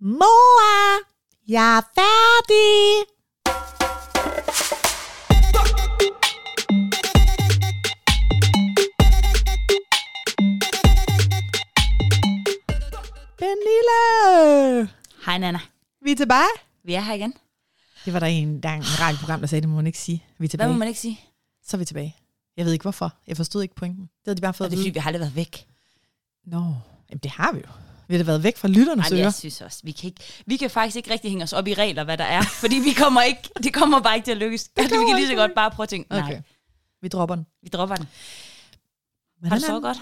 Mor, jeg er færdig. Pernille! Hej Nana. Vi er tilbage. Vi er her igen. Det var der en, der er en radioprogram, der sagde, det må man ikke sige. Vi er Hvad må tilbage. man ikke sige? Så er vi tilbage. Jeg ved ikke hvorfor. Jeg forstod ikke pointen. Det havde de bare Er fået det at fordi, vi har aldrig været væk? Nå, jamen, det har vi jo. Vi har været væk fra lytternes Nej, men ører. jeg synes også, vi kan, ikke, vi kan faktisk ikke rigtig hænge os op i regler, hvad der er. Fordi vi kommer ikke, det kommer bare ikke til at lykkes. Det vi kommer kan lige så godt bare prøve at tænke, nej, Okay. Vi dropper den. vi dropper den. Hvordan Har du så den? godt?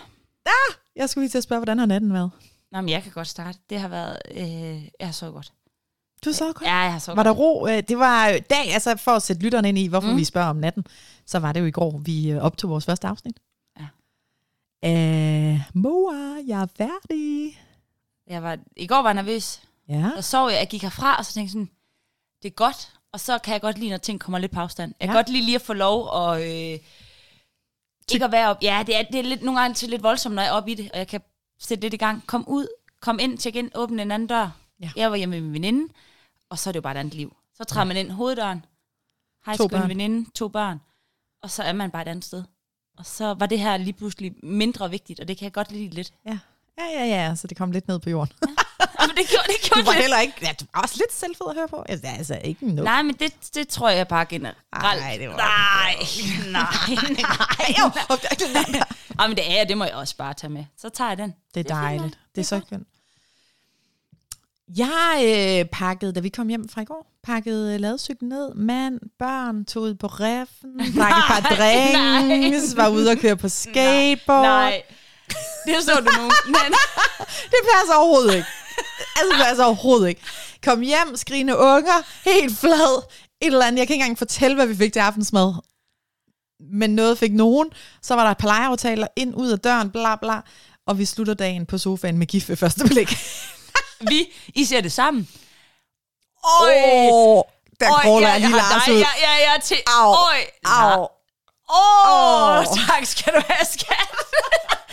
Jeg skulle lige til at spørge, hvordan har natten været? Nå, men jeg kan godt starte. Det har været, øh, jeg har så godt. Du så godt. Ja, jeg så Var godt. der ro? Øh, Det var dag, altså for at sætte lytterne ind i, hvorfor mm. Vi spørger om natten, så var det jo i går, vi øh, optog vores første afsnit. Ja. Øh, Moa, jeg er færdig. Jeg var, I går var jeg nervøs. Ja. Og så sov jeg, jeg gik herfra, og så tænkte jeg sådan, det er godt. Og så kan jeg godt lide, når ting kommer lidt på afstand. Jeg kan Ja. godt lide lige at få lov og øh, ikke at være op. Ja, det er, det er lidt, nogle gange til lidt voldsomt, når jeg er oppe i det, og jeg kan sætte lidt i gang. Kom ud, kom ind, tjek ind, åbne en anden dør. Ja. Jeg var hjemme med min veninde, og så er det jo bare et andet liv. Så træder man ind hoveddøren, hej, To en veninde, to børn, og så er man bare et andet sted. Og så var det her lige pludselig mindre vigtigt, og det kan jeg godt lide lidt. Ja. Ja, ja, ja, så det kom lidt ned på jorden. Men det gjorde, det gjorde Du var det. heller ikke, ja, du var også lidt selvfed at høre på. Altså, altså ikke noget. Nej, men det, det tror jeg bare generelt. Ej, det var- nej, nej, nej. jo. Ej, men det er jeg, det må jeg også bare tage med. Så tager jeg den. Det er Det dejligt. Det er så skønt. Jeg øh, pakkede, da vi kom hjem fra i går, pakkede øh, ladcyklen ned. Mand, børn, tog ud på reffen, drak et par Nej, drinks, var ude og køre på skateboard. Nej. Det så du nu. Men, Det passer overhovedet ikke. Altså, det passer overhovedet ikke. Kom hjem, skrigende unger, helt flad. Et eller andet. Jeg kan ikke engang fortælle, hvad vi fik til aftensmad. Men noget fik nogen. Så var der et par legeaftaler ind, ud af døren, bla bla. Og vi slutter dagen på sofaen med gift ved første blik. vi, I ser det sammen. Åh, oh, der Øj, crawler jeg, lige Lars ud. Jeg, jeg er til... Au, Øj, au. Åh, Åh. oh, tak skal du have, skat.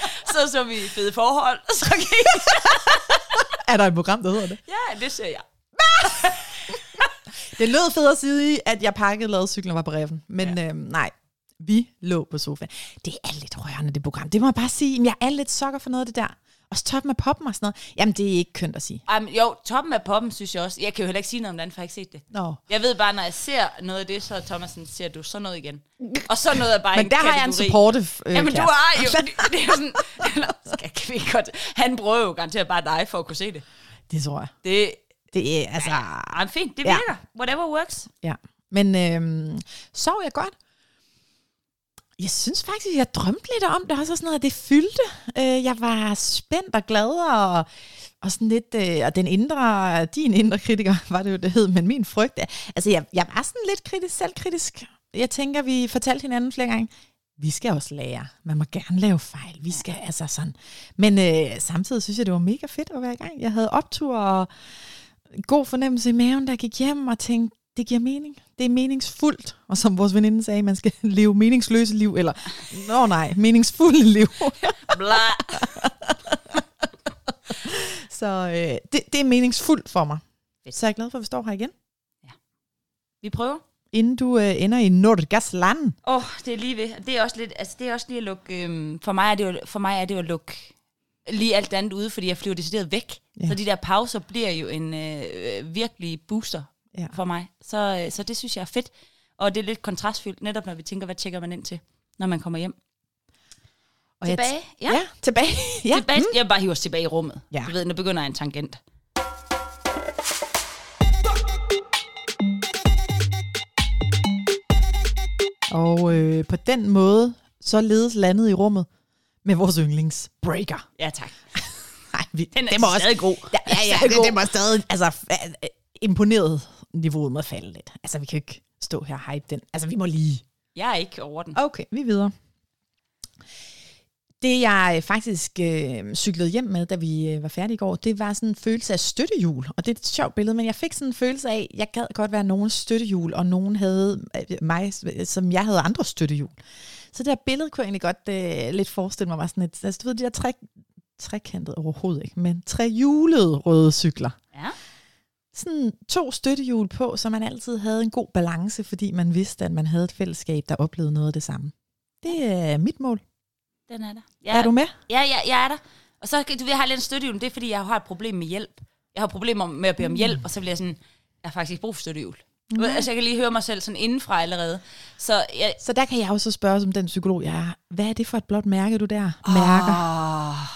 så så vi fede forhold. Så gik Er der et program, der hedder det? Ja, det ser jeg. Det lød fedt at sige, at jeg pakkede ladcyklen og var på reffen. Men ja. øhm, nej, vi lå på sofaen. Det er lidt rørende, det program. Det må jeg bare sige. Jeg er lidt sokker for noget af det der. Og toppen af poppen og sådan noget. Jamen, det er ikke kønt at sige. Um, jo, toppen af poppen, synes jeg også. Jeg kan jo heller ikke sige noget om den, for jeg har ikke set det. Nå. Jeg ved bare, når jeg ser noget af det, så er Thomasen, ser du så noget igen. Og så noget er bare Men en der har jeg en kategori. supportive øh, Jamen, du har jo... Det, det er sådan... Skal, kan vi godt... Han bruger jo garanteret bare dig for at kunne se det. Det tror jeg. Det Det er, altså... er fint. Det Ja. virker. Whatever works. Ja. Men øhm, sov jeg godt? Jeg synes faktisk, jeg drømte lidt om det. Også sådan noget, det fyldte. Øh, jeg var spændt og glad og, og sådan lidt... Øh, og den indre, din indre kritiker, var det jo, det hed, men min frygt. Altså, jeg, jeg var sådan lidt kritisk, selvkritisk. Jeg tænker, vi fortalte hinanden flere gange, vi skal også lære. Man må gerne lave fejl. Vi skal altså sådan. Men øh, samtidig synes jeg, det var mega fedt at være i gang. Jeg havde optur og god fornemmelse i maven, jeg gik hjem og tænkte, det giver mening. Det er meningsfuldt. Og som vores veninde sagde, man skal leve meningsløse liv, eller, nå nej, meningsfulde liv. Bla. Så øh, det, det er meningsfuldt for mig. Fedt. Så jeg er glad for, at vi står her igen. Vi prøver. Inden du øh, ender i Nordgasland. Åh, oh, det er lige ved. Det er også lidt, altså det er også lige at lukke, øhm, for, mig er det jo, for mig er det jo at lukke lige alt andet ude, fordi jeg flyver decideret væk. Ja. Ja. Så de der pauser bliver jo en øh, virkelig booster Ja. for mig. Så, øh, så det synes jeg er fedt. Og det er lidt kontrastfyldt, netop når vi tænker, hvad tjekker man ind til, når man kommer hjem. Og Tilbage? Ja, ja tilbage. ja. tilbage. Mm. Jeg bare hive os tilbage i rummet. Ja. Du ved, nu begynder jeg en tangent. Og øh, på den måde, så ledes landet i rummet med vores yndlingsbreaker. Ja, tak. Nej, vi, Den er det må også, stadig god. Ja, ja, ja Stadig det må stadig, altså, imponeret niveauet må falde lidt. Altså, vi kan ikke stå her og hype den. Altså, vi må lige. Jeg er ikke over den. Okay, vi er videre. Det, jeg faktisk øh, cyklede hjem med, da vi øh, var færdige i går, det var sådan en følelse af støttehjul. Og det er et sjovt billede, men jeg fik sådan en følelse af, jeg gad godt være nogens støttehjul, og nogen havde øh, mig, som jeg havde andre støttehjul. Så det her billede kunne jeg egentlig godt øh, lidt forestille mig var sådan et, altså du ved, de der tre, trekantede overhovedet ikke, men trehjulede røde cykler. Ja. Sådan to støttehjul på, så man altid havde en god balance, fordi man vidste, at man havde et fællesskab, der oplevede noget af det samme. Det er mit mål. Den er der. Ja. Er du med? Ja, ja, jeg er der. Og så du ved, jeg har lidt en støttehjul, det er, fordi jeg har et problem med hjælp. Jeg har problemer med at bede om hjælp, og så bliver jeg sådan, jeg har faktisk ikke brug for støttehjul. Mm. Altså, jeg kan lige høre mig selv sådan indenfra allerede. Så, jeg, så der kan jeg også spørge som den psykolog, jeg er. Hvad er det for et blåt mærke, du der mærker?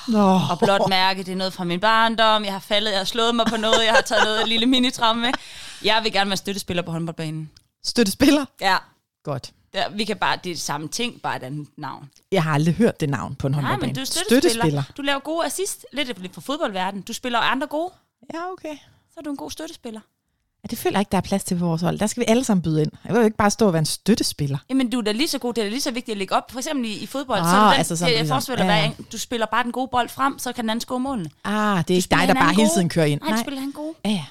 Oh. Oh. Og blåt mærke, det er noget fra min barndom. Jeg har faldet, jeg har slået mig på noget, jeg har taget noget lille minitramme med. Jeg vil gerne være støttespiller på håndboldbanen. Støttespiller? Ja. Godt. Der, vi kan bare, det er samme ting, bare et andet navn. Jeg har aldrig hørt det navn på en håndboldbane. Nej, men du er støttespiller. støttespiller. Du laver gode assist, lidt, lidt for fodboldverden. Du spiller andre gode. Ja, okay. Så er du en god støttespiller. Ja, det føler jeg ikke, der er plads til på vores hold. Der skal vi alle sammen byde ind. Jeg vil jo ikke bare stå og være en støttespiller. Jamen, du er da lige så god. Det er lige så vigtigt at lægge op. For eksempel i, i fodbold, ah, så er det den, altså sådan, jeg forestiller ja. dig, du spiller bare den gode bold frem, så kan den anden score målene. Ah, det er ikke dig, der bare hele tiden kører ind. Nej, du spiller han god. Ja, ja.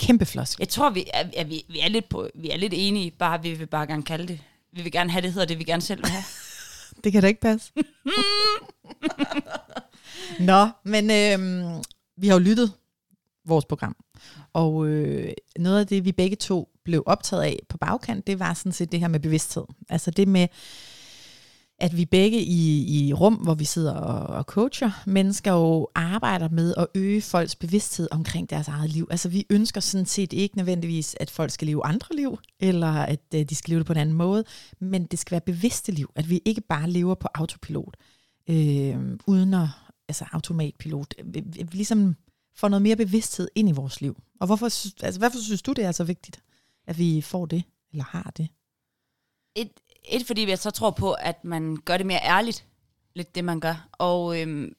Kæmpe flosk. Jeg tror, vi er, er, vi, vi, er lidt på, vi er lidt enige, bare vi vil bare gerne kalde det. Vi vil gerne have det hedder det, vi gerne selv vil have. det kan da ikke passe. Nå, men øhm, vi har jo lyttet vores program. Og øh, noget af det, vi begge to blev optaget af på bagkant, det var sådan set det her med bevidsthed. Altså det med, at vi begge i, i rum, hvor vi sidder og, og coacher mennesker, jo arbejder med at øge folks bevidsthed omkring deres eget liv. Altså vi ønsker sådan set ikke nødvendigvis, at folk skal leve andre liv, eller at øh, de skal leve det på en anden måde, men det skal være bevidste liv, at vi ikke bare lever på autopilot, øh, uden at, altså automatpilot. Vi, vi, ligesom får noget mere bevidsthed ind i vores liv. Og hvorfor, altså, hvorfor synes du, det er så vigtigt, at vi får det, eller har det? Et, et fordi jeg så tror på, at man gør det mere ærligt, lidt det man gør. Og, øhm,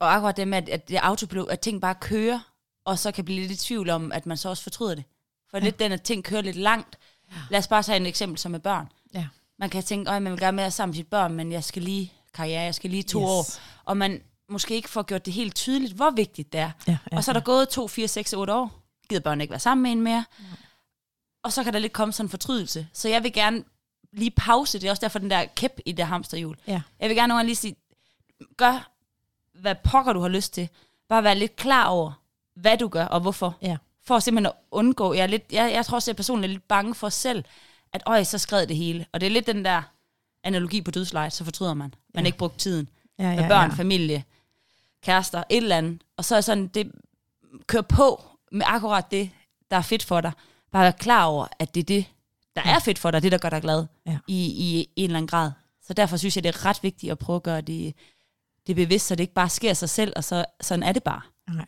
og akkurat det med, at, at det autopilot, at ting bare kører, og så kan blive lidt i tvivl om, at man så også fortryder det. For ja. lidt den, at ting kører lidt langt. Ja. Lad os bare tage et eksempel som med børn. Ja. Man kan tænke, at man vil gerne med sammen med sit børn, men jeg skal lige karriere, jeg skal lige to yes. år. Og man måske ikke får gjort det helt tydeligt, hvor vigtigt det er. Ja, ja, og så er der ja. gået to, fire, seks, otte år. Gider børn ikke være sammen med en mere. Ja. Og så kan der lidt komme sådan en fortrydelse. Så jeg vil gerne lige pause. Det er også derfor den der kæp i det hamsterhjul. Ja. Jeg vil gerne nogle lige sige, gør hvad pokker du har lyst til. Bare være lidt klar over, hvad du gør og hvorfor. Ja. For simpelthen at undgå. Jeg, er lidt, jeg, jeg tror også, at jeg personligt er lidt bange for selv, at øj, så skred det hele. Og det er lidt den der analogi på dødslejet, så fortryder man. Man ja. ikke brugt tiden. Ja, ja, med børn, ja. familie, kærester, et eller andet. Og så er sådan, det kører på med akkurat det, der er fedt for dig. Bare være klar over, at det er det, der ja. er fedt for dig, det der gør dig glad ja. i, i en eller anden grad. Så derfor synes jeg, det er ret vigtigt at prøve at gøre det, det bevidst, så det ikke bare sker sig selv, og så, sådan er det bare. Nej.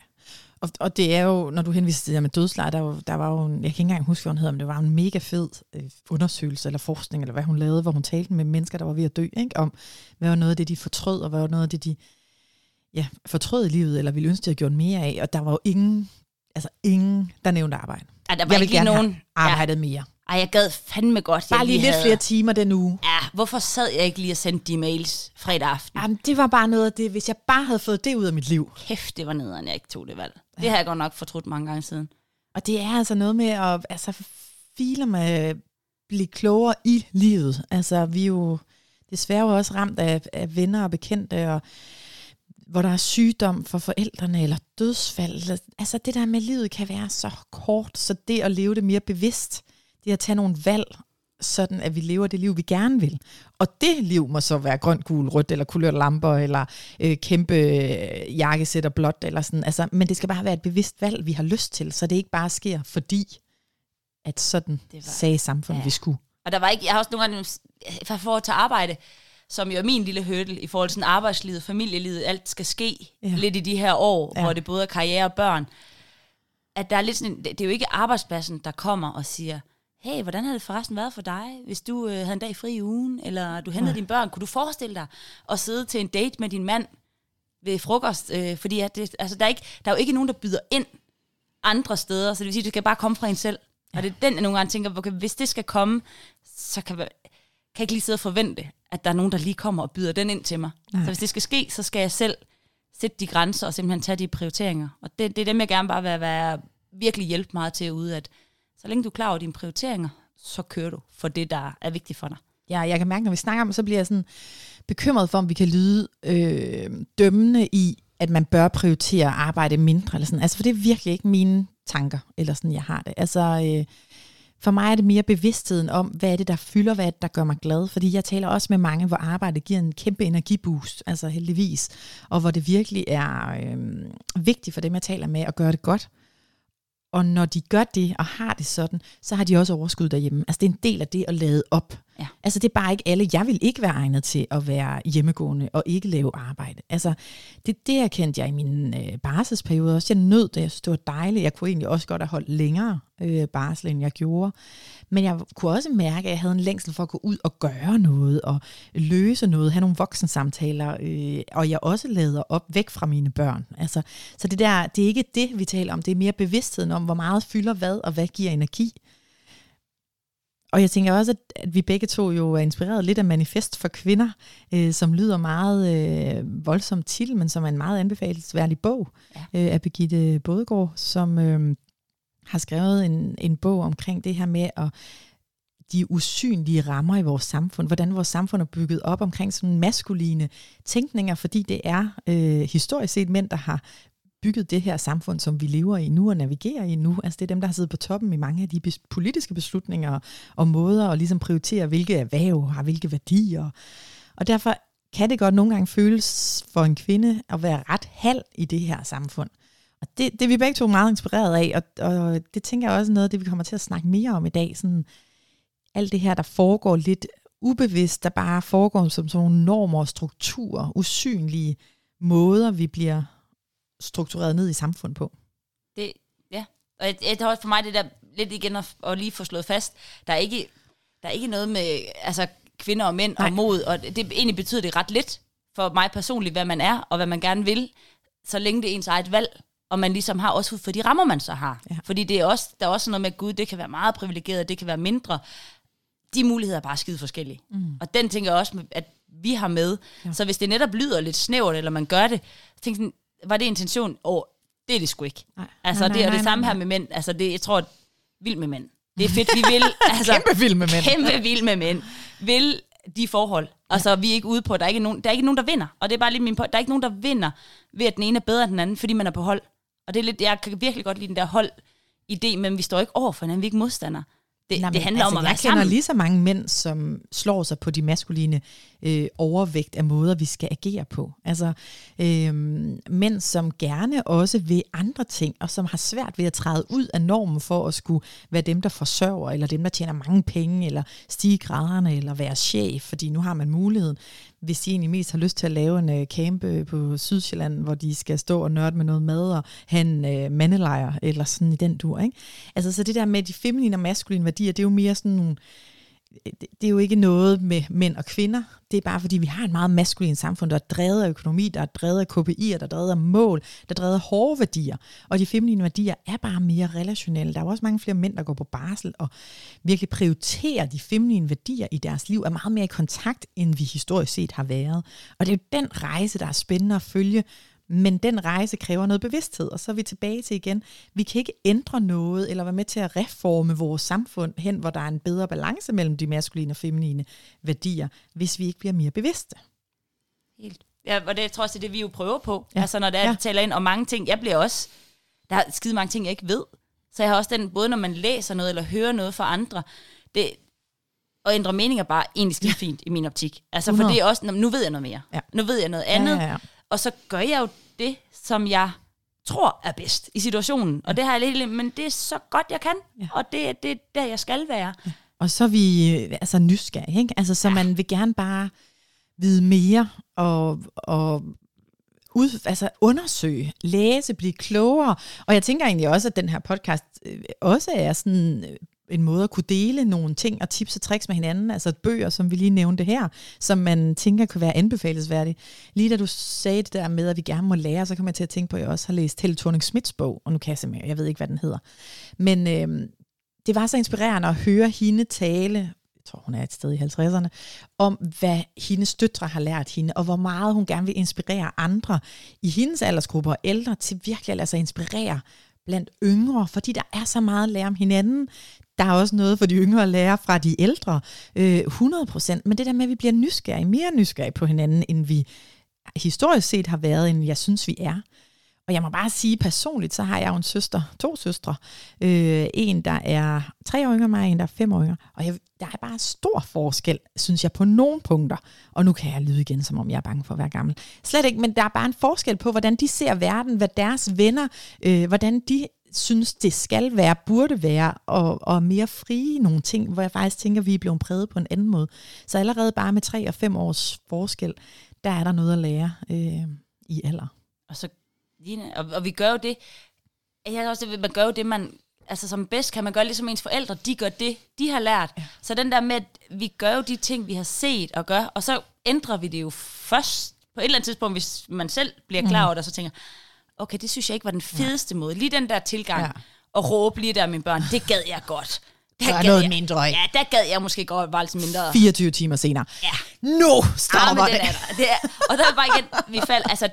Og, og det er jo, når du henviser til det med dødslejr, der, der var jo en, jeg kan ikke engang huske, hvad hun hedder, men det var en mega fed øh, undersøgelse eller forskning, eller hvad hun lavede, hvor hun talte med mennesker, der var ved at dø, ikke? om hvad var noget af det, de fortrød, og hvad var noget af det, de ja, fortrød i livet, eller ville ønske, de havde gjort mere af. Og der var jo ingen, altså ingen, der nævnte arbejde. Ja, der var jeg vil gerne nogen, arbejdet ja. mere. Ej, jeg gad fandme godt. Bare lige, lige lidt havde... flere timer den uge. Ja, hvorfor sad jeg ikke lige og sendte de mails fredag aften? Jamen, det var bare noget af det, hvis jeg bare havde fået det ud af mit liv. Kæft, det var nederen, jeg ikke tog det valg. Ja. Det har jeg godt nok fortrudt mange gange siden. Og det er altså noget med at altså, file med blive klogere i livet. Altså, vi er jo desværre også ramt af, af venner og bekendte, og hvor der er sygdom for forældrene, eller dødsfald. Altså det der med livet kan være så kort, så det at leve det mere bevidst, det at tage nogle valg, sådan at vi lever det liv, vi gerne vil. Og det liv må så være grønt, gul, rødt, eller kulørte lamper, eller øh, kæmpe øh, jakkesæt og blåt, eller sådan. Altså, men det skal bare være et bevidst valg, vi har lyst til, så det ikke bare sker, fordi at sådan det var, sagde samfundet, ja. vi skulle. Og der var ikke, jeg har også nogle gange, for at tage arbejde, som jo er min lille hurdle i forhold til sådan arbejdslivet, familielivet, alt skal ske ja. lidt i de her år, ja. hvor det både er karriere og børn. At der er lidt sådan, det, det er jo ikke arbejdspladsen, der kommer og siger, hey, hvordan har det forresten været for dig, hvis du øh, havde en dag fri i ugen, eller du hentede ja. dine børn, kunne du forestille dig at sidde til en date med din mand ved frokost? Øh, fordi at det, altså, der, er ikke, der er jo ikke nogen, der byder ind andre steder, så det vil sige, at det skal bare komme fra en selv. Ja. Og det er den, jeg nogle gange tænker, okay, hvis det skal komme, så kan, kan ikke lige sidde og forvente, at der er nogen, der lige kommer og byder den ind til mig. Nej. Så hvis det skal ske, så skal jeg selv sætte de grænser og simpelthen tage de prioriteringer. Og det, det er dem, jeg gerne bare vil være, virkelig hjælpe meget til ude, at så længe du er klar over dine prioriteringer, så kører du for det, der er vigtigt for dig. Ja, jeg kan mærke, når vi snakker om det, så bliver jeg sådan bekymret for, om vi kan lyde øh, dømmende i, at man bør prioritere at arbejde mindre. Eller sådan. Altså, for det er virkelig ikke mine tanker, eller sådan jeg har det. Altså, øh, for mig er det mere bevidstheden om, hvad er det, der fylder, hvad er det, der gør mig glad. Fordi jeg taler også med mange, hvor arbejdet giver en kæmpe energiboost, altså heldigvis, og hvor det virkelig er øh, vigtigt for dem, jeg taler med, at gøre det godt. Og når de gør det og har det sådan, så har de også overskud derhjemme. Altså det er en del af det at lade op. Ja. Altså det er bare ikke alle. Jeg vil ikke være egnet til at være hjemmegående og ikke lave arbejde. Altså det, det erkendte jeg i min øh, barselsperiode også. Jeg nød det. Jeg synes, det var dejligt. Jeg kunne egentlig også godt have holdt længere øh, barsel, end jeg gjorde. Men jeg kunne også mærke, at jeg havde en længsel for at gå ud og gøre noget, og løse noget, have nogle voksensamtaler, øh, og jeg også lader op væk fra mine børn. Altså, så det der, det er ikke det, vi taler om, det er mere bevidstheden om, hvor meget fylder hvad, og hvad giver energi. Og jeg tænker også, at vi begge to jo er inspireret lidt af Manifest for Kvinder, øh, som lyder meget øh, voldsomt til, men som er en meget anbefalesværdig bog ja. øh, af Birgitte Bådegård, som øh, har skrevet en, en bog omkring det her med at de usynlige rammer i vores samfund, hvordan vores samfund er bygget op omkring sådan maskuline tænkninger, fordi det er øh, historisk set mænd, der har bygget det her samfund, som vi lever i nu og navigerer i nu. Altså det er dem, der har siddet på toppen i mange af de politiske beslutninger og måder at ligesom prioritere, hvilke erhverv har hvilke værdier. Og derfor kan det godt nogle gange føles for en kvinde at være ret halv i det her samfund. Og det, det er vi begge to meget inspireret af, og, og det tænker jeg også er noget af det, vi kommer til at snakke mere om i dag. Sådan alt det her, der foregår lidt ubevidst, der bare foregår som sådan nogle normer og strukturer, usynlige måder, vi bliver struktureret ned i samfundet på. Det, ja, og jeg, jeg også for mig det der lidt igen at, at lige få slået fast, der er ikke, der er ikke noget med altså, kvinder og mænd Nej. og mod, og det, det egentlig betyder det ret lidt for mig personligt, hvad man er og hvad man gerne vil, så længe det er ens eget valg, og man ligesom har også for de rammer, man så har. Ja. Fordi det er også, der er også noget med, at Gud, det kan være meget privilegeret, det kan være mindre. De muligheder er bare skide forskellige. Mm. Og den tænker jeg også, at vi har med. Ja. Så hvis det netop lyder lidt snævert, eller man gør det, så tænker sådan, var det intention? Og det er det sgu ikke. Nej. Altså, nej, nej, det er det samme nej, her med mænd. Altså, det, jeg tror, vild med mænd. Det er fedt, vi vil. Altså, kæmpe vild med mænd. Kæmpe vild med mænd. Vil de forhold. Altså, vi er ikke ude på, der er ikke nogen, der er ikke nogen, der vinder. Og det er bare lige min point. Der er ikke nogen, der vinder ved, at den ene er bedre end den anden, fordi man er på hold. Og det er lidt, jeg kan virkelig godt lide den der hold idé, men vi står ikke over for hinanden, vi er ikke modstandere. Det, Nej, det handler altså, om at være Jeg kender lige så mange mænd, som slår sig på de maskuline øh, overvægt af måder, vi skal agere på. Altså øh, mænd, som gerne også vil andre ting, og som har svært ved at træde ud af normen for at skulle være dem, der forsørger, eller dem, der tjener mange penge, eller stige graderne, eller være chef, fordi nu har man muligheden hvis de egentlig mest har lyst til at lave en uh, camp øh, på Sydsjælland, hvor de skal stå og nørde med noget mad og have en øh, uh, mandelejr, eller sådan i den dur. Ikke? Altså så det der med de feminine og maskuline værdier, det er jo mere sådan nogle Øh, det er jo ikke noget med mænd og kvinder. Det er bare fordi, vi har et meget maskulin samfund, der er drevet af økonomi, der er drevet af KPI'er, der er drevet af mål, der er drevet af hårde værdier. Og de feminine værdier er bare mere relationelle. Der er jo også mange flere mænd, der går på barsel og virkelig prioriterer de feminine værdier i deres liv, er meget mere i kontakt, end vi historisk set har været. Og det er jo den rejse, der er spændende at følge, men den rejse kræver noget bevidsthed, og så er vi tilbage til igen. Vi kan ikke ændre noget, eller være med til at reforme vores samfund hen, hvor der er en bedre balance mellem de maskuline og feminine værdier, hvis vi ikke bliver mere bevidste. Helt. Ja, og det jeg tror også, det er det, vi jo prøver på. Ja. Altså, når det er, ja. taler ind om mange ting. Jeg bliver også, der er skide mange ting, jeg ikke ved. Så jeg har også den, både når man læser noget, eller hører noget fra andre, det, at ændre mening er bare egentlig skide fint i min optik. Altså, 100. for det er også, nu ved jeg noget mere. Ja. Nu ved jeg noget andet. Ja, ja, ja. Og så gør jeg jo det, som jeg tror er bedst i situationen. Og det har jeg lidt, men det er så godt, jeg kan. Ja. Og det, det er der, jeg skal være. Ja. Og så er vi altså nysgerrige, ikke? Altså, så ja. man vil gerne bare vide mere og, og ud, altså undersøge, læse, blive klogere. Og jeg tænker egentlig også, at den her podcast øh, også er sådan øh, en måde at kunne dele nogle ting og tips og tricks med hinanden, altså bøger, som vi lige nævnte her, som man tænker kan være anbefalesværdige. Lige da du sagde det der med, at vi gerne må lære, så kom jeg til at tænke på, at jeg også har læst Helle thorning Smiths bog, og nu kan jeg simpelthen, jeg ved ikke, hvad den hedder. Men øh, det var så inspirerende at høre hende tale, jeg tror hun er et sted i 50'erne, om hvad hendes døtre har lært hende, og hvor meget hun gerne vil inspirere andre i hendes aldersgruppe og ældre til virkelig at lade sig inspirere blandt yngre, fordi der er så meget at lære om hinanden. Der er også noget for de yngre at lære fra de ældre, øh, 100%. Men det der med, at vi bliver nysgerrige, mere nysgerrige på hinanden, end vi historisk set har været, end jeg synes, vi er. Og jeg må bare sige personligt, så har jeg jo en søster, to søstre. Øh, en, der er tre år yngre end mig, en, der er fem år yngre. Og jeg, der er bare stor forskel, synes jeg, på nogle punkter. Og nu kan jeg lyde igen, som om jeg er bange for at være gammel. Slet ikke, men der er bare en forskel på, hvordan de ser verden, hvad deres venner, øh, hvordan de synes, det skal være, burde være, og, og mere frie nogle ting, hvor jeg faktisk tænker, at vi er blevet præget på en anden måde. Så allerede bare med tre og fem års forskel, der er der noget at lære øh, i alder. Og så og, og vi gør jo det, jeg også, man gør jo det, man, altså som bedst kan man gøre ligesom ens forældre, de gør det, de har lært. Ja. Så den der med, at vi gør jo de ting, vi har set og gør, og så ændrer vi det jo først på et eller andet tidspunkt, hvis man selv bliver klar mm. over det, og så tænker, okay, det synes jeg ikke var den fedeste ja. måde. Lige den der tilgang, ja. og råbe lige der mine børn, det gad jeg godt. Der er noget jeg, mindre. Ja, der gad jeg måske godt bare lidt mindre. 24 timer senere. Ja. Nu starter ja, det. Er det er, og der er bare igen, vi falder, altså,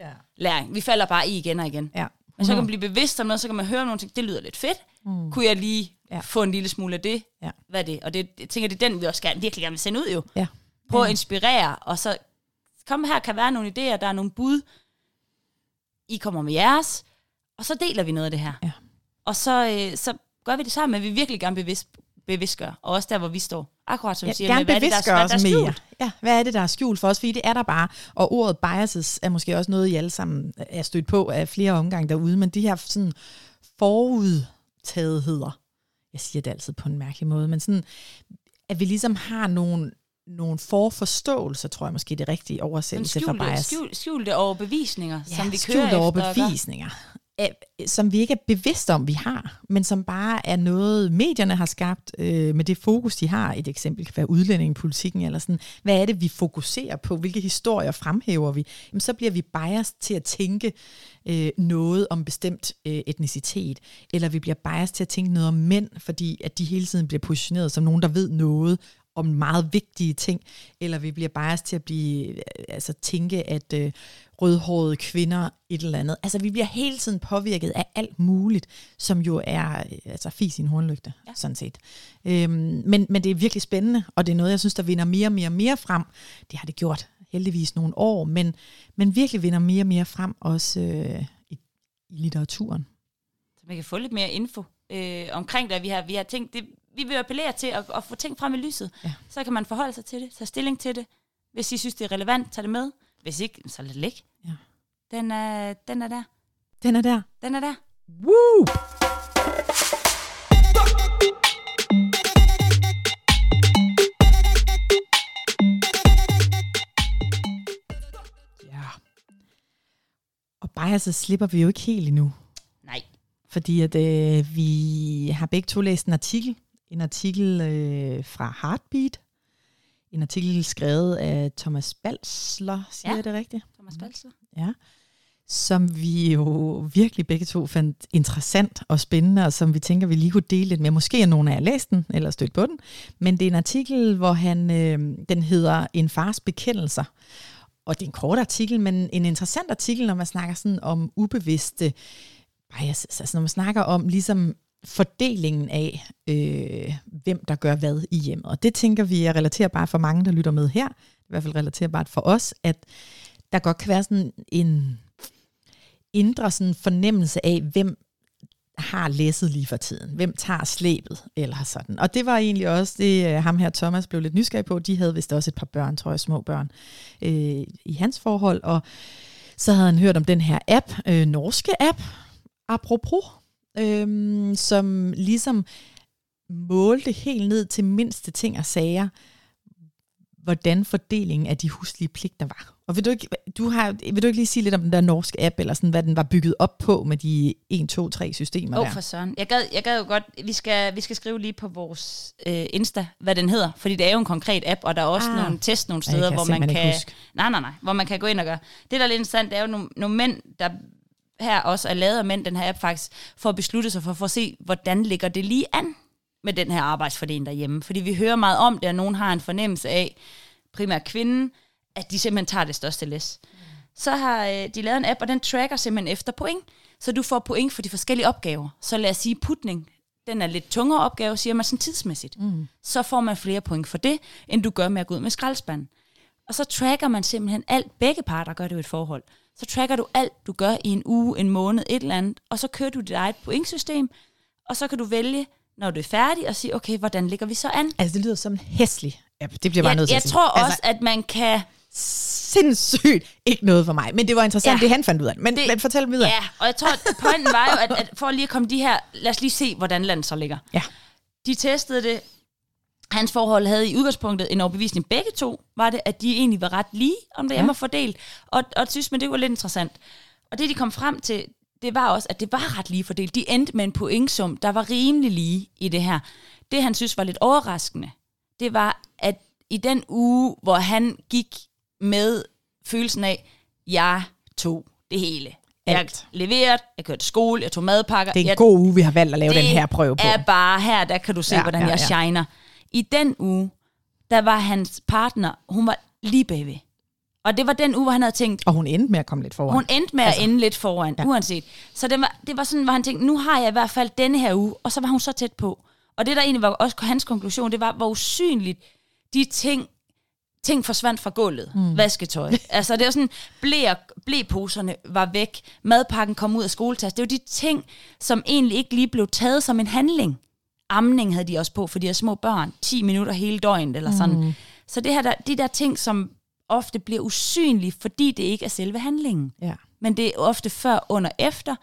ja. læring. Vi falder bare i igen og igen. Ja. Men så kan man blive bevidst om noget, så kan man høre nogle ting, det lyder lidt fedt. Mm. Kunne jeg lige ja. få en lille smule af det? Ja. Hvad er det? Og det, jeg tænker, det er den, vi også gerne, virkelig gerne vil sende ud jo. Ja. Prøv at inspirere, og så kom her, kan være nogle idéer, der er nogle bud. I kommer med jeres, og så deler vi noget af det her. Ja. Og så, øh, så gør vi det sammen, men vi virkelig gerne bevidst, bevidstgør. Og også der, hvor vi står. Akkurat som ja, siger, med, hvad er det, der, hvad der er skjult? Ja, hvad er det, der er skjult for os? Fordi det er der bare. Og ordet biases er måske også noget, I alle sammen er stødt på af flere omgange derude. Men de her sådan forudtagetheder, jeg siger det altid på en mærkelig måde, men sådan, at vi ligesom har nogle, nogle forforståelser, tror jeg måske det rigtige oversættelse for bias. Skjulte, skjulte overbevisninger, ja, som vi kører skjulte overbevisninger som vi ikke er bevidste om, vi har, men som bare er noget, medierne har skabt øh, med det fokus, de har. Et eksempel kan være udlændingepolitikken, eller sådan. Hvad er det, vi fokuserer på? Hvilke historier fremhæver vi? Jamen, så bliver vi biased til at tænke øh, noget om bestemt øh, etnicitet, eller vi bliver biased til at tænke noget om mænd, fordi at de hele tiden bliver positioneret som nogen, der ved noget om meget vigtige ting, eller vi bliver biased til at blive, øh, altså tænke, at øh, rødhårede kvinder et eller andet. Altså vi bliver hele tiden påvirket af alt muligt, som jo er øh, altså fis i en hornlygte, ja. sådan set. Øhm, men, men det er virkelig spændende, og det er noget, jeg synes, der vinder mere og mere og mere frem. Det har det gjort heldigvis nogle år, men, men virkelig vinder mere og mere frem også øh, i, i litteraturen. Så man kan få lidt mere info øh, omkring det. Vi har, vi har tænkt, det, vi vil appellere til at, at få ting frem i lyset. Ja. Så kan man forholde sig til det, tage stilling til det. Hvis I synes, det er relevant, tag det med. Hvis ikke, så lad det ligge. Ja. Den, er, den er der. Den er der. Den er der. Woo! Ja. Og bare så slipper vi jo ikke helt endnu. Nej. Fordi at øh, vi har begge to læst en artikel en artikel øh, fra Heartbeat. En artikel skrevet af Thomas Balsler, siger ja. jeg det rigtigt? Thomas Balsler. Ja. Som vi jo virkelig begge to fandt interessant og spændende, og som vi tænker, vi lige kunne dele lidt med. Måske er nogen af jer læst den, eller stødt på den. Men det er en artikel, hvor han, øh, den hedder En fars bekendelser. Og det er en kort artikel, men en interessant artikel, når man snakker sådan om ubevidste biases. Altså når man snakker om ligesom fordelingen af, øh, hvem der gør hvad i hjemmet. Og det tænker vi er relaterbart for mange, der lytter med her. I hvert fald relaterbart for os, at der godt kan være sådan en indre sådan fornemmelse af, hvem har læsset lige for tiden. Hvem tager slæbet, eller sådan. Og det var egentlig også det, øh, ham her Thomas blev lidt nysgerrig på. De havde vist også et par børn, tror jeg, små børn, øh, i hans forhold. Og så havde han hørt om den her app, øh, norske app, apropos, øhm, som ligesom målte helt ned til mindste ting og sager, hvordan fordelingen af de huslige pligter var. Og vil du, ikke, du har, vil du ikke lige sige lidt om den der norske app, eller sådan, hvad den var bygget op på med de 1, 2, 3 systemer oh, der? for søren. Jeg gad, jeg gad jo godt, vi skal, vi skal skrive lige på vores øh, Insta, hvad den hedder, fordi det er jo en konkret app, og der er også ah. nogle test nogle steder, hvor man kan... Nej, nej, nej, hvor man kan gå ind og gøre. Det, der er lidt interessant, det er jo nogle, nogle mænd, der her også er lavet af mænd, den her app faktisk, for at beslutte sig for, for at se, hvordan ligger det lige an med den her arbejdsfordeling derhjemme. Fordi vi hører meget om det, og nogen har en fornemmelse af, primært kvinden, at de simpelthen tager det største læs. Mm. Så har øh, de lavet en app, og den tracker simpelthen efter point. Så du får point for de forskellige opgaver. Så lad os sige putning. Den er lidt tungere opgave, siger man sådan tidsmæssigt. Mm. Så får man flere point for det, end du gør med at gå ud med skraldespanden. Og så tracker man simpelthen alt, begge parter gør det jo et forhold. Så tracker du alt, du gør i en uge, en måned, et eller andet, og så kører du dit eget pointsystem, og så kan du vælge, når du er færdig, og sige, okay, hvordan ligger vi så an? Altså, det lyder som en hæslig app. Det bliver bare Jeg, nødt til jeg tror altså, også, at man kan... sindssygt ikke noget for mig. Men det var interessant, Ja. det han fandt ud af. Men, Det- men fortæl videre. Ja, og jeg tror, at pointen var jo, at, at for lige at komme de her... Lad os lige se, hvordan landet så ligger. Ja. De testede det. Hans forhold havde i udgangspunktet en overbevisning. Begge to var det, at de egentlig var ret lige, om det Ja. var fordelt. Og, og synes man, det var lidt interessant. Og det, de kom frem til, det var også, at det var ret lige fordelt. De endte med en pointsum, der var rimelig lige i det her. Det, han synes var lidt overraskende, det var, at i den uge, hvor han gik med følelsen af, jeg tog det hele. Jeg Alt. leverede, jeg kørte skole, jeg tog madpakker. Det er en jeg, god uge, vi har valgt at lave den det her prøve på. er bare her, der kan du se, Ja, hvordan ja, jeg ja. shiner. I den uge, der var hans partner, hun var lige bagved. Og det var den uge, hvor han havde tænkt, Og hun endte med at komme lidt foran. hun endte med altså, at ende lidt foran, ja. uanset. Så det var, det var sådan, hvor han tænkte, nu har jeg i hvert fald denne her uge, og så var hun så tæt på. Og det, der egentlig var også hans konklusion, det var, hvor usynligt de ting, ting forsvandt fra gulvet. Mm. Vasketøj. altså det var sådan, blæer, blæposerne var væk, madpakken kom ud af skoletas. Det var de ting, som egentlig ikke lige blev taget som en handling. Amning havde de også på, for de har små børn. 10 minutter hele døgnet, eller sådan. Mm. Så det her, der, de der ting, som ofte bliver usynlige, fordi det ikke er selve handlingen Ja. men det er ofte før, under, efter.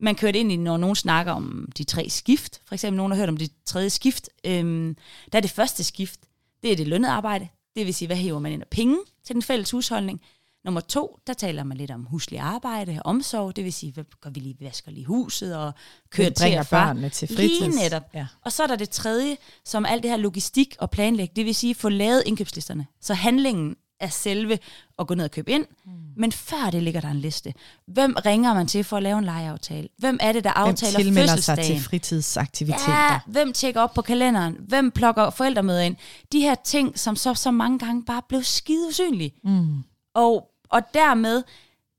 Man kører det ind i, når nogen snakker om de tre skift. For eksempel nogen har hørt om det tredje skift. Øhm, der er det første skift, det er det lønnet arbejde. Det vil sige, hvad hæver man ind af penge til den fælles husholdning. Nummer to, der taler man lidt om huslig arbejde omsorg. Det vil sige, hvad gør vi lige, vasker lige huset og kører Hvem til og fra. børnene til fritids? Lige netop. Ja. Og så er der det tredje, som alt det her logistik og planlæg. Det vil sige, få lavet indkøbslisterne. Så handlingen er selve at gå ned og købe ind. Mm. Men før det ligger der en liste. Hvem ringer man til for at lave en lejeaftale? Hvem er det, der Hvem aftaler sig fødselsdagen? til fritidsaktiviteter? Ja, hvem tjekker op på kalenderen? Hvem plukker forældremøder ind? De her ting, som så, så mange gange bare blev skide usynlige. Mm. Og, og dermed